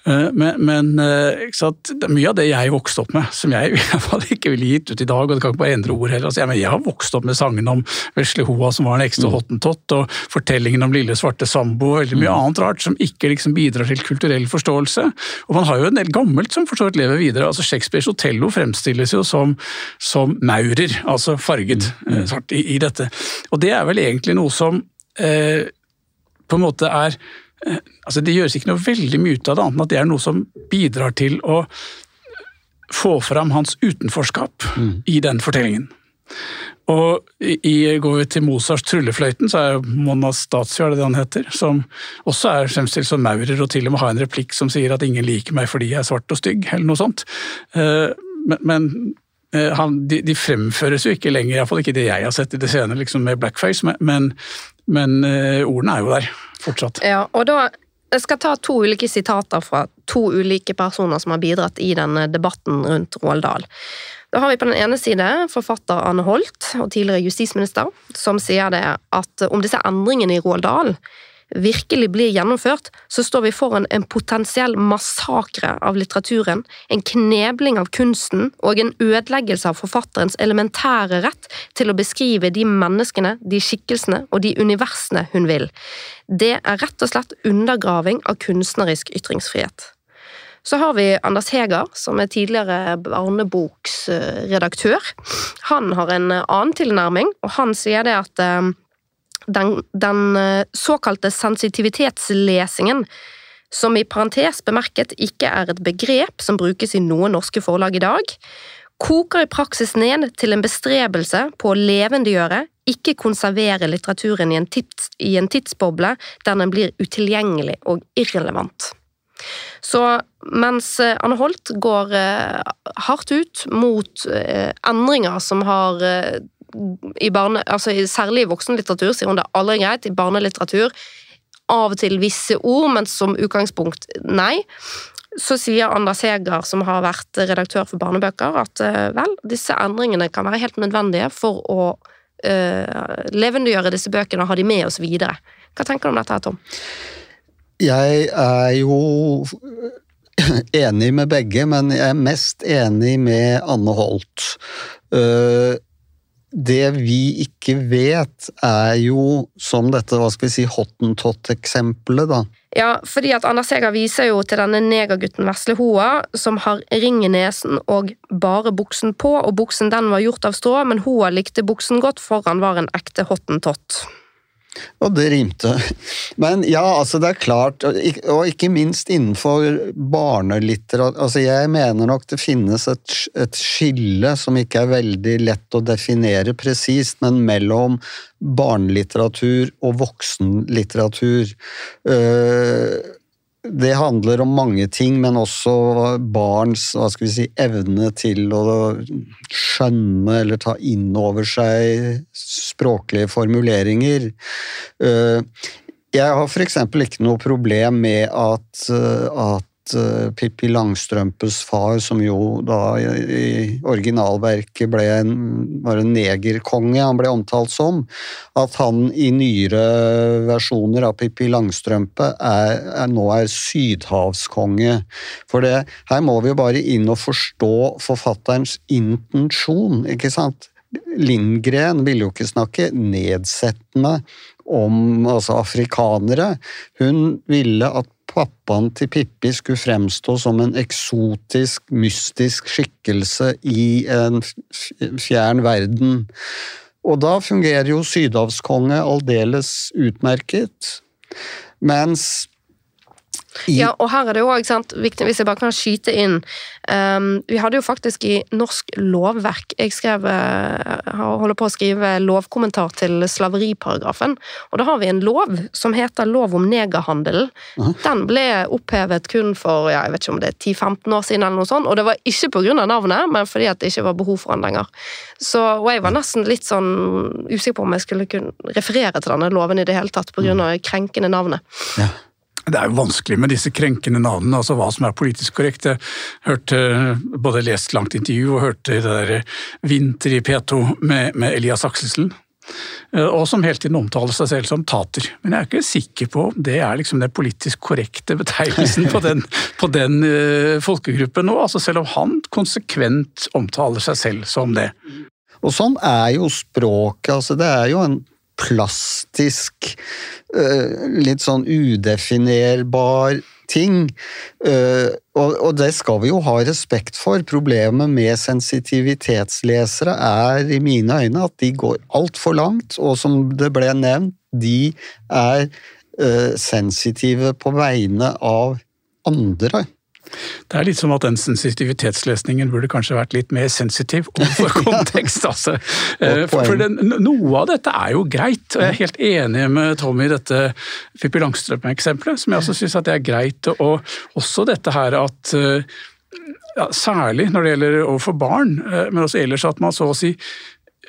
eh, men, men eh, ikke sant? det er mye av det jeg vokste opp med, som jeg i hvert fall ikke ville gitt ut i dag, og det kan ikke bare endre ord heller. Altså, jeg, men jeg har vokst opp med sangen om Vesle Hoa som var en ekstra hottentott, og fortellingen om Lille svarte sambo, og veldig mye annet rart som ikke liksom bidrar til kulturell forståelse. Og man har jo en del gammelt som for så vidt lever videre. altså Shakespeares Otello fremstilles jo som, som maurer, altså farget mm. svart i, i dette. Og det er vel egentlig noe som eh, på en måte er eh, altså Det gjøres ikke noe veldig mye ut av det, annet enn at det er noe som bidrar til å få fram hans utenforskap i den fortellingen. Og i, går vi til Mozarts Tryllefløyten, så er Statio, er det det han heter, som også er fremstilt som maurer, og til og med har en replikk som sier at ingen liker meg fordi jeg er svart og stygg, eller noe sånt. Eh, Men, men eh, han, de, de fremføres jo ikke lenger, iallfall ikke det jeg har sett i det senere, liksom med blackface, men, men, men eh, ordene er jo der fortsatt. Ja, og da jeg skal ta to ulike sitater fra to ulike personer som har bidratt i denne debatten rundt Roald Dahl. Da har vi på den ene side forfatter Anne Holt, og tidligere justisminister, som sier det at om disse endringene i Roald Dahl virkelig blir gjennomført, så står vi foran en potensiell massakre av litteraturen, en knebling av kunsten og en ødeleggelse av forfatterens elementære rett til å beskrive de menneskene, de skikkelsene og de universene hun vil. Det er rett og slett undergraving av kunstnerisk ytringsfrihet. Så har vi Anders Heger, som er tidligere barneboksredaktør. Han har en annen tilnærming, og han sier det at eh, den, den eh, såkalte sensitivitetslesingen, som i parentes bemerket ikke er et begrep som brukes i noen norske forlag i dag, koker i praksis ned til en bestrebelse på å levendegjøre, ikke konservere litteraturen i en, tids, i en tidsboble der den blir utilgjengelig og irrelevant. Så mens eh, Anne Holt går eh, hardt ut mot eh, endringer som har i barne, altså Særlig i voksenlitteratur sier hun det aldri greit. I barnelitteratur av og til visse ord, men som utgangspunkt nei. Så sier Anders Heger, som har vært redaktør for barnebøker, at vel, disse endringene kan være helt nødvendige for å uh, levendegjøre disse bøkene og ha de med oss videre. Hva tenker du om dette, Tom? Jeg er jo enig med begge, men jeg er mest enig med Anne Holt. Eh, Det vi ikke vet, er jo som dette, hva skal vi si, hottentott-eksempelet, da. Ja, fordi at Anders Heger viser jo til denne negergutten Vesle Hoa, som har ring i nesen og bare buksen på, og buksen den var gjort av strå, men Hoa likte buksen godt, for han var en ekte hottentott. Og det rimte. Men ja, altså det er klart, og ikke minst innenfor barnelitteratur altså Jeg mener nok det finnes et, et, skille som ikke er veldig lett å definere presist, men mellom barnelitteratur og voksenlitteratur. Uh, det handler om mange ting, men også barns hva skal vi si, evne til å skjønne eller ta inn over seg språklige formuleringer. Eh, jeg har f.eks. ikke noe problem med at, at uh, Pippi Langstrømpes far, som jo da i originalverket ble en, var en negerkonge han ble omtalt som, at han i nyere versjoner av Pippi Langstrømpe er, er, nå er sydhavskonge. For det, her må vi jo bare inn og forstå forfatterens intensjon, ikke sant? Lindgren ville jo ikke snakke nedsettende om altså afrikanere. Hun ville at pappaen til Pippi skulle fremstå som en eksotisk, mystisk skikkelse i en fjern verden. Og da fungerer jo sydhavskonge aldeles utmerket. Mens i... Ja, og her er det jo òg viktig, hvis jeg bare kan skyte inn um, Vi hadde jo faktisk i norsk lovverk Jeg skrev, uh, holder på å skrive lovkommentar til slaveriparagrafen, og da har vi en lov som heter lov om negerhandel. Uh -huh. Den ble opphevet kun for ja, jeg vet ikke om det er 10-15 år siden, eller noe sånt, og det var ikke av navnet, men fordi at det ikke var behov for den lenger. Så, og jeg var nesten litt sånn usikker på om jeg skulle kunne referere til denne loven i det hele tatt, av krenkende navnet. Ja. Det er jo vanskelig med disse krenkende navnene, altså hva som er politisk korrekt. Jeg hørte, både lest langt intervju og hørte det der Vinter i P2 med, med Elias Akselsen. Eh, og som hele tiden omtaler seg selv som tater. Men jeg er ikke sikker på om det er liksom den politisk korrekte betegnelsen på den, på den folkegruppen nå, altså selv om han konsekvent omtaler seg selv som det. Og sånn er jo språket. altså Det er jo en plastisk, eh, litt sånn udefinerbar ting. Eh, og det skal vi jo ha respekt for. Problemet med sensitivitetslesere er i mine øyne at de går altfor langt, og som det ble nevnt, de er eh, sensitive på vegne av andre. Det er litt som at den sensitivitetslesningen burde kanskje vært litt mer sensitiv overfor kontekst. altså. Eh, for, for den, Noe av dette er jo greit, og jeg er helt enig med Tommy i dette Pippi Langstrømpe-eksempelet, som jeg også syns er greit. Og også dette her at eh, ja, Særlig når det gjelder overfor barn, eh, men også ellers at man så å si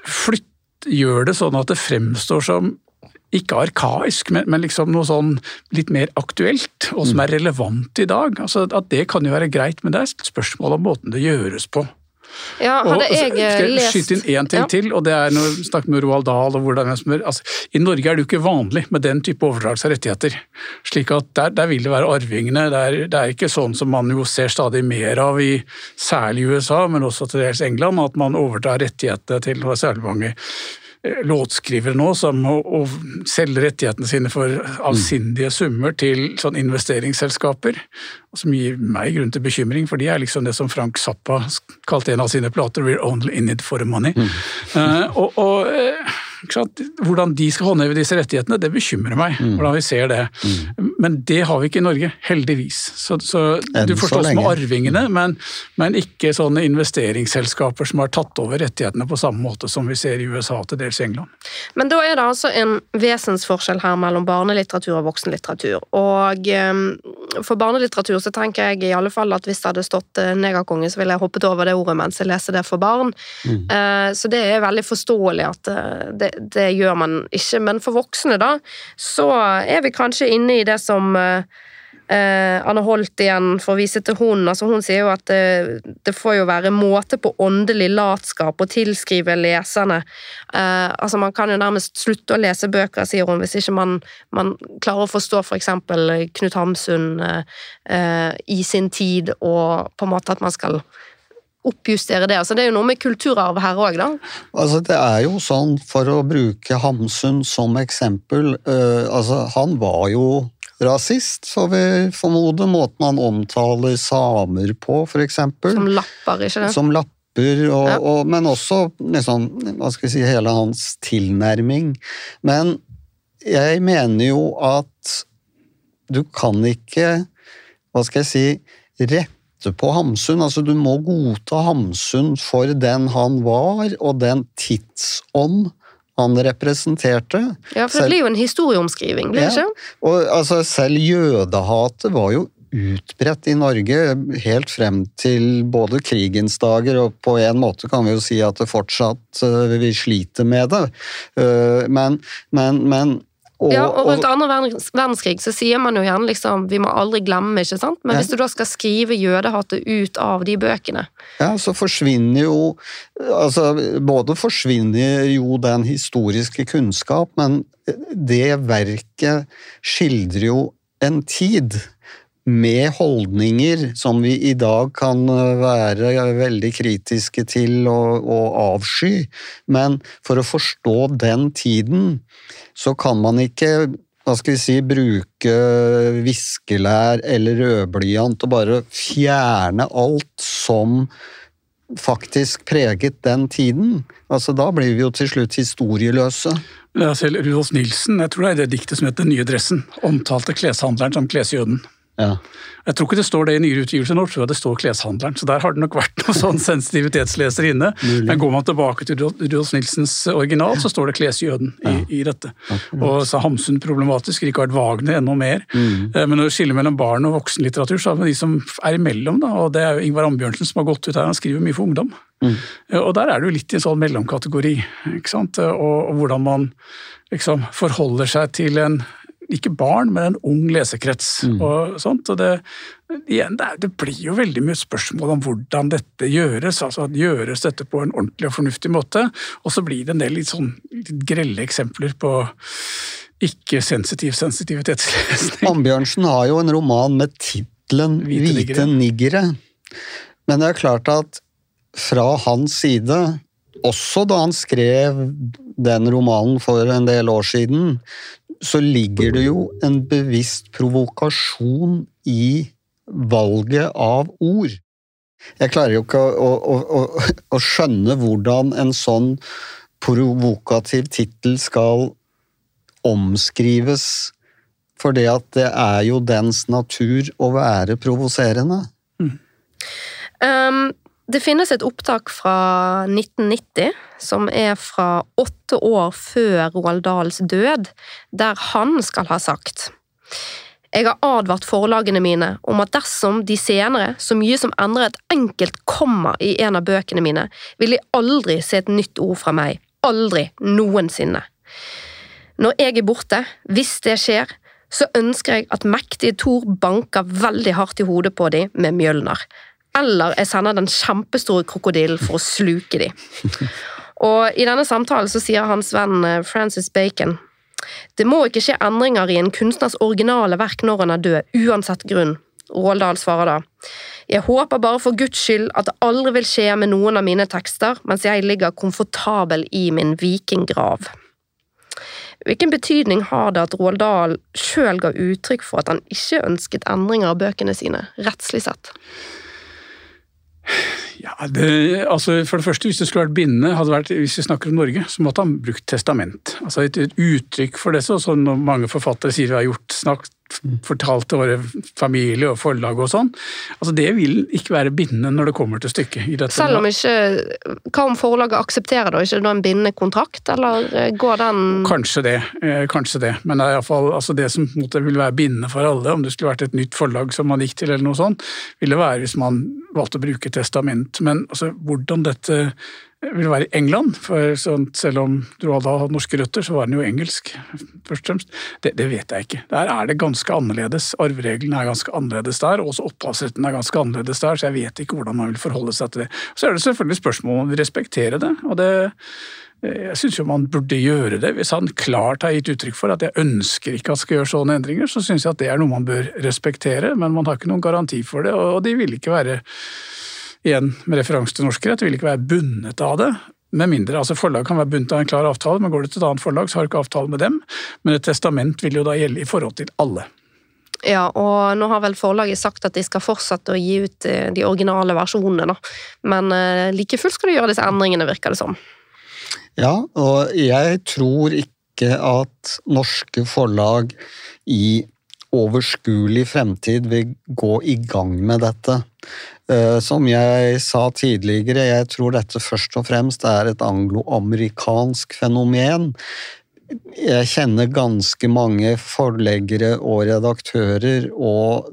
flytt, gjør det sånn at det fremstår som ikke arkaisk, men, men, liksom noe sånn litt mer aktuelt, og som er relevant i dag. Altså, at Det kan jo være greit, men det er et spørsmål om måten det gjøres på. Ja, hadde jeg, og, skal jeg lest... skyte inn én ting ja. til, og det er når vi snakket med Roald Dahl og hvordan altså, I Norge er det jo ikke vanlig med den type overdragelse av rettigheter. slik at der, der, vil det være arvingene. Det er, det er, ikke sånn som man jo ser stadig mer av i særlig USA, men også til dels England, at man overdrar rettighetene til særlig mange Eh, låtskrivere nå som å, å selge rettighetene sine for avsindige summer til sånn investeringsselskaper, som gir meg grunn til bekymring, for de er liksom det som Frank Zappa kalte en av sine plater 'We're only in it for the money'. Mm. Uh, og, og uh, hvordan de skal håndheve disse rettighetene, det bekymrer meg. Mm. hvordan vi ser det. Mm. Men det har vi ikke i Norge, heldigvis. Så, så Du forstås med arvingene, men, men, ikke sånne investeringsselskaper som har tatt over rettighetene på samme måte som vi ser i USA til dels i England. Men da er det altså en vesensforskjell her mellom barnelitteratur og voksenlitteratur. Og um, for barnelitteratur så tenker jeg i alle fall at hvis det hadde stått uh, negerkonge, så ville jeg hoppet over det ordet mens jeg leser det for barn. Mm. Uh, så det er veldig forståelig at uh, det, det, gjør man ikke. Men for voksne, da, så er vi kanskje inne i det som eh, Anne Holt igjen får vise til hun. Altså, hun sier jo at det, det, får jo være måte på åndelig latskap å tilskrive leserne. Eh, altså, man kan jo nærmest slutte å lese bøker, sier hun, hvis ikke man, man klarer å forstå for eksempel Knut Hamsun eh, i sin tid, og på en måte at man skal oppjustere det. Altså, det er jo noe med kulturarv her òg, da. Altså, det er jo sånn, for å bruke Hamsun som eksempel uh, altså, Han var jo rasist, får vi formode. Måten han omtaler samer på, eksempel. Som lapper, ikke det? Som lapper, og, ja. og, men også liksom, hva skal vi si, hele hans tilnærming. Men jeg mener jo at du kan ikke, hva skal jeg si, rette på Hamsun. Altså, du må godta Hamsun for den han var, og den tidsånd han representerte. Ja, for det blir jo en historieomskriving, blir det Ja. ikke? Og altså, selv jødehatet var jo utbredt i Norge helt frem til både krigens dager, og på en måte kan vi jo si at det fortsatt øh, vi sliter med det. Øh, men, men, men og, ja, og rundt andre verdens- verdenskrig så sier man jo gjerne liksom vi må aldri glemme, ikke sant? Men Ja. hvis du da skal skrive jødehatet ut av de bøkene Ja, så forsvinner jo Altså, både forsvinner jo den historiske kunnskap, men det verket skildrer jo en tid med holdninger som vi i dag kan være veldig kritiske til og, og avsky. Men for å forstå den tiden, så kan man ikke hva skal vi si, bruke viskelær eller rødblyant og bare fjerne alt som faktisk preget den tiden. Altså, da blir vi jo til slutt historieløse. Selv Rudolf Nilsen, jeg tror det er det diktet som heter Den nye dressen, omtalte kleshandleren som klesjøden. Ja. Jeg tror ikke det står det i nyere utgivelser nå, tror jeg det står kleshandleren. Så der har det nok vært noen sånn sensitivitetsleser inne. Men går man tilbake til Rudolf- Nilsens original, så står det klesjøden i, i dette. Og så er Hamsun problematisk, Richard Wagner enda mer. Mm. Men når du skiller mellom barn og voksenlitteratur, så har vi de som er imellom, da. Og det er jo Ingvar Ambjørnsen som har gått ut her, han skriver mye for ungdom. Mm. Og der er det jo litt i en sånn mellomkategori, ikke sant. Eh, Og, og hvordan man liksom forholder seg til en ikke barn, men en ung lesekrets. og sånt, og det, igjen, det, er, det blir jo veldig mye spørsmål om hvordan dette gjøres. altså at Gjøres dette på en ordentlig og fornuftig måte? Og så blir det en del litt sånn litt grelle eksempler på ikke-sensitiv sensitivitetslesning. Ambjørnsen har jo en roman med tittelen Hvite Hvite, niggere. Men det er klart at fra hans side, også da han skrev den romanen for en del år siden, så ligger det jo en bevisst provokasjon i valget av ord. Jeg klarer jo ikke å, å, å, å skjønne hvordan en sånn provokativ tittel skal omskrives, for det at det er jo dens natur å være provoserende. Um, det finnes et opptak fra 1990 som er fra åtte år før Roald Dahls død, der han skal ha sagt Jeg har advart forlagene mine om at dersom de senere så mye som endrer et enkelt komma i en av bøkene mine, vil de aldri se et nytt ord fra meg. Aldri. Noensinne. Når jeg er borte, hvis det skjer, så ønsker jeg at mektige Thor banker veldig hardt i hodet på dem med Mjølner. Eller jeg sender den kjempestore krokodillen for å sluke dem. Og i denne samtalen så sier hans venn eh, Francis Bacon det må ikke skje endringer i en kunstners originale verk når han er død, uansett grunn. Råldal svarer da. Jeg håper bare for Guds skyld at det aldri vil skje med noen av mine tekster mens jeg ligger komfortabel i min vikinggrav. Hvilken betydning har det at Roald Dahl sjøl ga uttrykk for at han ikke ønsket endringer av bøkene sine, rettslig sett? Ja, det, altså for det første, Hvis det skulle vært bindende, hadde vært, hvis vi snakker om Norge, så måtte han brukt testament. Altså Et, et uttrykk for det, så, som mange forfattere sier vi har gjort, snakket, fortalt til våre familie og forlag og sånn. Altså Det vil ikke være bindende når det kommer til stykket. Selv om ikke Hva om forlaget aksepterer det, ikke da en bindende kontrakt, eller eh, går den Kanskje det, eh, kanskje det. Men det er i hvert fall, altså det som på en måte vil være bindende for alle, om det skulle vært et nytt forlag som man gikk til, eller noe sånt, ville være hvis man valgte å bruke testament. Men altså, hvordan dette vil være i England, for sånn, selv om Roald har hadde norske røtter, så var den jo engelsk, først og fremst. Det, det vet jeg ikke. Der er det ganske annerledes. Arvereglene er ganske annerledes der, og også opphavsretten er ganske annerledes der, så jeg vet ikke hvordan man vil forholde seg til det. Så er det selvfølgelig spørsmål om vil respektere det, og det jeg syns jo man burde gjøre det. Hvis han klart har gitt uttrykk for at jeg ønsker ikke at skal gjøre sånne endringer, så syns jeg at det er noe man bør respektere, men man har ikke noen garanti for det, og de vil ikke være, igjen med referanse til norsk rett, vil ikke være bundet av det. Med mindre, altså Forlag kan være bundet av en klar avtale, men går det til et annet forlag, så har du ikke avtale med dem. Men et testament vil jo da gjelde i forhold til alle. Ja, og nå har vel forlaget sagt at de skal fortsette å gi ut eh, de originale versjonene, da. Men eh, like fullt skal de gjøre disse endringene, virker det som. Ja, og jeg tror ikke at norske forlag i overskuelig fremtid vil gå i gang med dette. Eh, som jeg sa tidligere, jeg tror dette først og fremst er et angloamerikansk fenomen. Jeg kjenner ganske mange forleggere og redaktører, og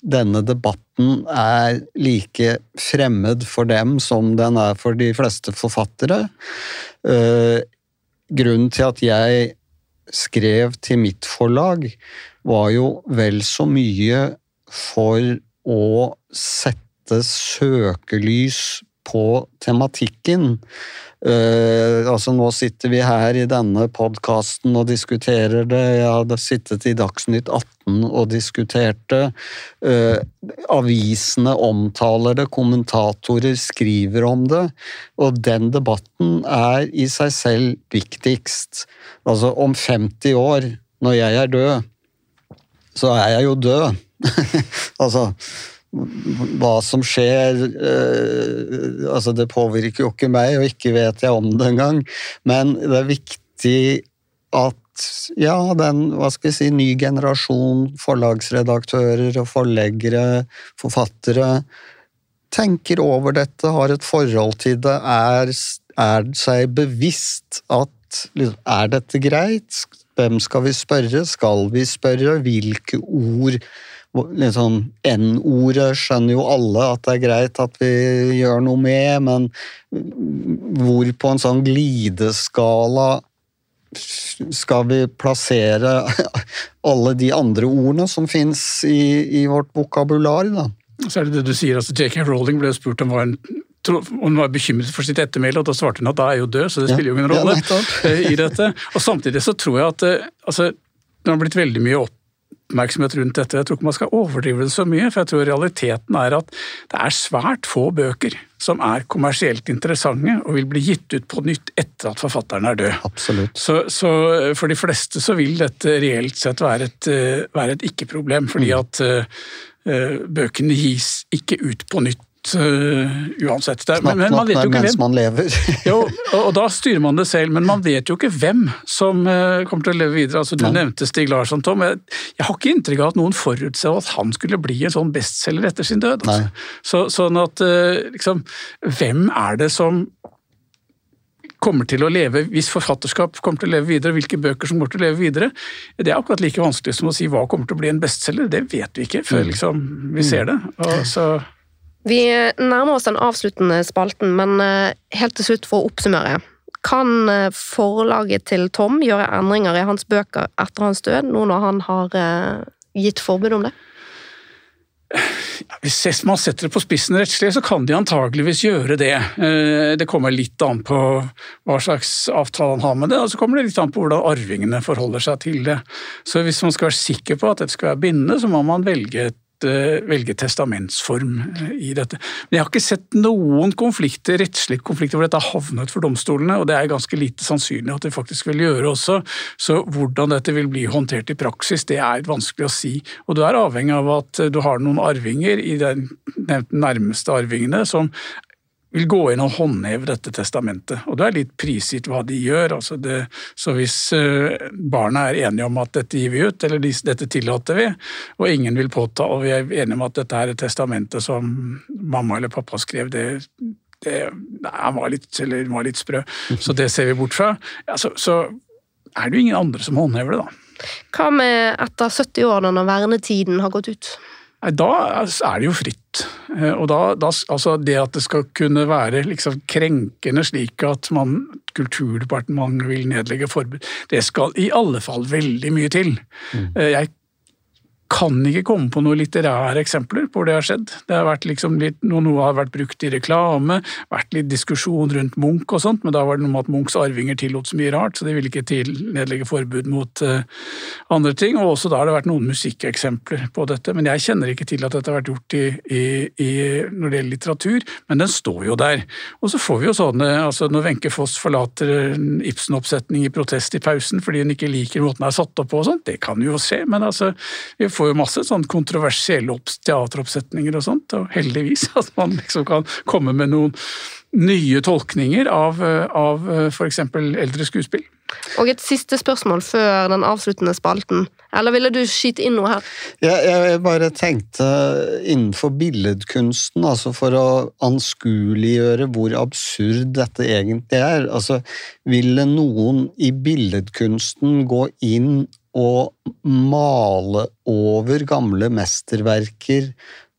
denne debatten er like fremmed for dem som den er for de fleste forfattere. Eh, grunnen til at jeg skrev til mitt forlag, var jo vel så mye for å sette søkelys på tematikken. Uh, altså Nå sitter vi her i denne podkasten og diskuterer det. Jeg hadde sittet i Dagsnytt 18 og diskutert det. Uh, avisene omtaler det, kommentatorer skriver om det. Og den debatten er i seg selv viktigst. Altså, om 50 år, når jeg er død, så er jeg jo død. altså hva som skjer eh, altså Det påvirker jo ikke meg, og ikke vet jeg om det engang. Men det er viktig at ja, den hva skal vi si, ny generasjon forlagsredaktører og forleggere, forfattere, tenker over dette, har et forhold til det, er, er seg bevisst at liksom, Er dette greit? Hvem skal vi spørre? Skal vi spørre? Hvilke ord liksom, N-ordet skjønner jo alle at det er greit at vi gjør noe med, men hvor på en sånn glideskala skal vi plassere alle de andre ordene som fins i, i, vårt vokabular? da? Så er det det du sier, altså JK Rowling ble spurt om hva en hun var bekymret for sitt ettermæle, og da svarte hun at da er jeg jo død, så det spiller jo ingen rolle ja, eh, i dette. Og Samtidig så tror jeg at eh, altså, det har blitt veldig mye opp oppmerksomhet rundt dette. Jeg tror ikke man skal overdrive det så mye, for jeg tror realiteten er at det er svært få bøker som er kommersielt interessante og vil bli gitt ut på nytt etter at forfatteren er død. Absolutt. Så, så for de fleste så vil dette reelt sett være et, eh, være et ikke-problem, fordi mm. at uh, bøkene gis ikke ut på nytt uh, uansett. Det, men, men, man vet jo ikke hvem. man lever. jo, og, og, da styrer man det selv, men man vet jo ikke hvem som uh, kommer til å leve videre. Altså, du Nei. nevnte Stig Larsson, Tom. Jeg, jeg, har ikke inntrykk av at noen forutså at han skulle bli en sånn bestselger etter sin død. Altså. Så, sånn at uh, liksom, Hvem er det som kommer til å leve, hvis forfatterskap kommer til å leve videre, hvilke bøker som kommer til å leve videre, det er akkurat like vanskelig som å si hva kommer til å bli en bestselger. Det vet vi ikke før mm. liksom, vi ser det. Og så vi nærmer oss den avsluttende spalten, men eh, helt til slutt for å oppsummere. Kan eh, forlaget til Tom gjøre endringer i hans bøker etter hans død, nå når han har eh, gitt forbud om det? Hvis man setter det på spissen rettslig, så kan de antageligvis gjøre det. Det kommer litt an på hva slags avtale han har med det, og så kommer det litt an på hvordan arvingene forholder seg til det. Så hvis man skal være sikker på at dette skal være bindende, så må man velge et velge testamentsform eh, i dette. Men jeg har ikke sett noen konflikter, rettslige konflikter hvor dette har havnet for domstolene, og det er ganske lite sannsynlig at det faktisk vil gjøre også. Så hvordan dette vil bli håndtert i praksis, det er vanskelig å si. Og du er avhengig av at du har noen arvinger i de nærmeste arvingene som vil gå inn og håndheve dette testamentet. Og det er litt prisgitt hva de gjør. Altså det, så hvis uh, barna er enige om at dette gir vi ut, eller dette tillater vi, og ingen vil påta, og vi er enige om at dette er et testamente som mamma eller pappa skrev, det, det nei, var, litt, var litt sprø, så det ser vi bort fra. Ja, så, så er det jo ingen andre som håndhever det, da. Hva med etter 70 år, når vernetiden har gått ut? Da er det jo fritt. Eh, og da, da, altså Det at det skal kunne være liksom krenkende slik at man, Kulturdepartementet vil nedlegge forbud, det skal i alle fall veldig mye til. Mm. Eh, jeg kan ikke komme på noen litterære eksempler på hvor det har skjedd. Det har vært liksom litt, Noe har vært brukt i reklame, vært litt diskusjon rundt Munch og sånt, men da var det noe med at Munchs arvinger tillot så mye rart, så de ville ikke til nedlegge forbud mot uh, andre ting. Og også da har det vært noen musikkeksempler på dette, men jeg kjenner ikke til at dette har vært gjort i, i, i, når det gjelder litteratur, men den står jo der. Og så får vi jo sånne, altså når Wenche Foss forlater Ibsen-oppsetning i protest i pausen fordi hun ikke liker måten den er satt opp på og sånt, det kan jo skje, men altså vi får jo masse sånn kontroversielle teateroppsetninger og sånt, og heldigvis at man liksom kan komme med noen nye tolkninger av, av f.eks. eldre skuespill. Og et siste spørsmål før den avsluttende spalten. Eller ville du skyte inn noe her? Jeg, jeg bare tenkte innenfor billedkunsten, altså for å anskueliggjøre hvor absurd dette egentlig er. Altså, ville noen i billedkunsten gå inn og male over gamle mesterverker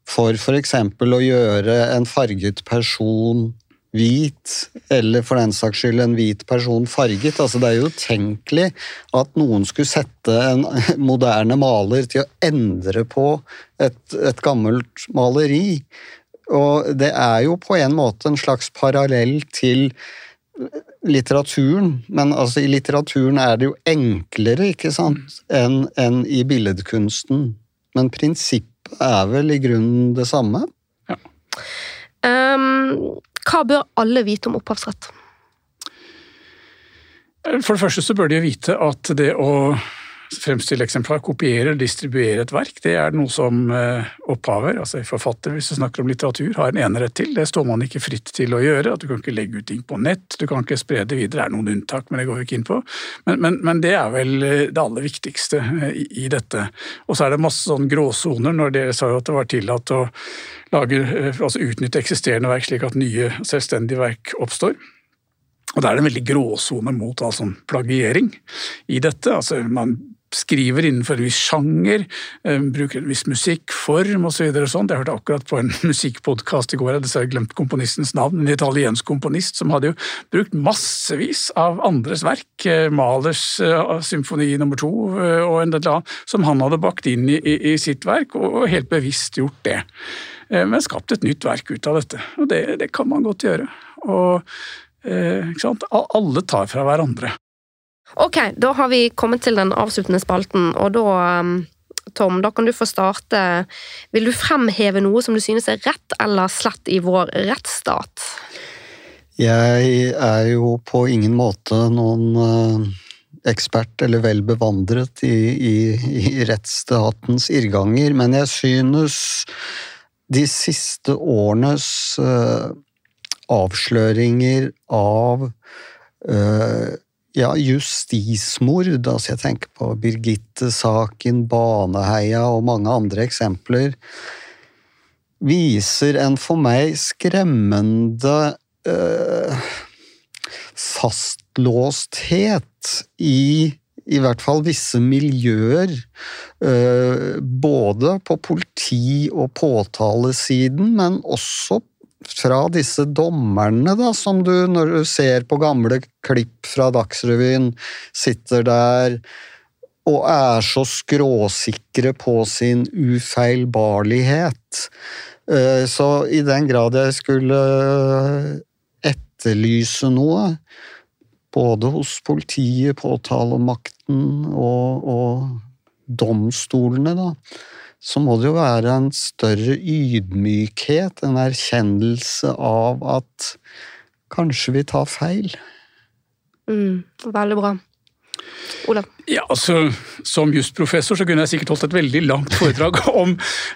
for f.eks. å gjøre en farget person hvit, eller for den saks skyld en hvit person farget. Altså, det er jo utenkelig at noen skulle sette en moderne maler til å endre på et, et gammelt maleri. Og det er jo på en måte en slags parallell til litteraturen, men altså i litteraturen er det jo enklere ikke sant, enn en i billedkunsten. Men prinsippet er vel i grunnen det samme? Ja. Um, hva bør alle vite om opphavsrett? For det første så bør de vite at det å fremstille eksemplar, kopiere og distribuere et verk, det er noe som eh, opphaver, altså forfatter hvis du snakker om litteratur, har en enerett til. Det står man ikke fritt til å gjøre. at Du kan ikke legge ut ting på nett, du kan ikke spre det videre. Det er noen unntak, men det går vi ikke inn på. Men, men, men, det er vel eh, det aller viktigste eh, i, i dette. Og så er det masse sånn gråsoner når dere sa jo at det var tillatt å lage, altså utnytte eksisterende verk slik at nye selvstendige verk oppstår. Og da er det en veldig gråsone mot altså, plagiering i dette. Altså, man skriver innenfor en viss sjanger, eh, bruker en viss musikkform osv. Så sånn. Jeg hørte akkurat på en musikkpodkast i går, jeg dessverre glemt komponistens navn, en italiensk komponist som hadde jo brukt massevis av andres verk, eh, Malers uh, symfoni nummer to og en del annet, som han hadde bakt inn i, i, sitt verk, og, og helt bevisst gjort det. Men skapt et nytt verk ut av dette, og det, det kan man godt gjøre. Og Alle tar fra hverandre. Ok, da har vi kommet til den avsluttende spalten, og da um, Tom, da kan du få starte. Vil du fremheve noe som du synes er rett eller slett i vår rettsstat? Jeg er jo på ingen måte noen uh, ekspert eller vel bevandret i, i, i rettsstatens irrganger, men jeg synes de siste årenes uh, avsløringer av uh, ja, justismord, altså jeg tenker på Birgitte-saken, Baneheia og mange andre eksempler, viser en for meg skremmende øh, fastlåsthet i i hvert fall visse miljøer, øh, både på politi- og påtalesiden, men også fra disse dommerne, da, som du, når du ser på gamle klipp fra Dagsrevyen, sitter der og er så skråsikre på sin ufeilbarlighet. Eh, så i den grad jeg skulle etterlyse noe, både hos politiet, påtalemakten og, og domstolene, da, så må det jo være en større ydmykhet, en erkjennelse av at kanskje vi tar feil. Mm, veldig bra. Olav? Ja, altså, Som jusprofessor så kunne jeg sikkert holdt et veldig langt foredrag om,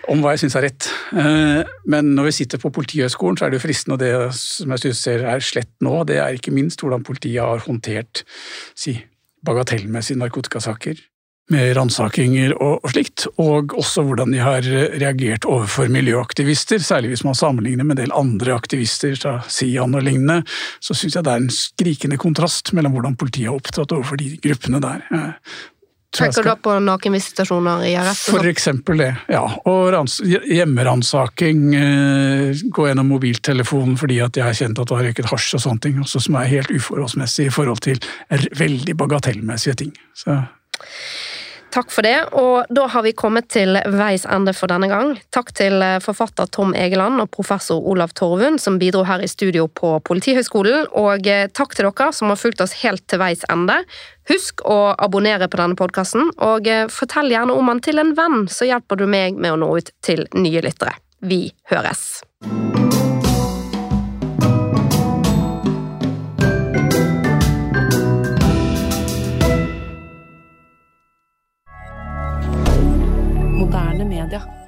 om hva jeg syns er rett. Eh, men når vi sitter på Politihøgskolen, så er det jo fristende, og det som jeg syns er slett nå, det er ikke minst hvordan politiet har håndtert si, bagatellmessige narkotikasaker med ransakinger og, og, slikt, og også hvordan de har reagert overfor miljøaktivister, særlig hvis man sammenligner med en del andre aktivister, fra Sian og lignende, så syns jeg det er en skrikende kontrast mellom hvordan politiet har opptrådt overfor de gruppene der. Tenker du da på nakenvisitasjoner i arrest? For eksempel det, ja. Og hjemmeransaking, eh, gå gjennom mobiltelefonen fordi at jeg har kjent at du har røyket hasj og sånne ting, også som er helt uforholdsmessig i forhold til veldig bagatellmessige ting. Så Takk for det, og da har vi kommet til veis ende for denne gang. Takk til eh, forfatter Tom Egeland og professor Olav Torvund som bidro her i studio på Politihøgskolen, og eh, takk til dere som har fulgt oss helt til veis ende. Husk å abonnere på denne podkasten, og eh, fortell gjerne om den til en venn, så hjelper du meg med å nå ut til nye lyttere. Vi høres! rien.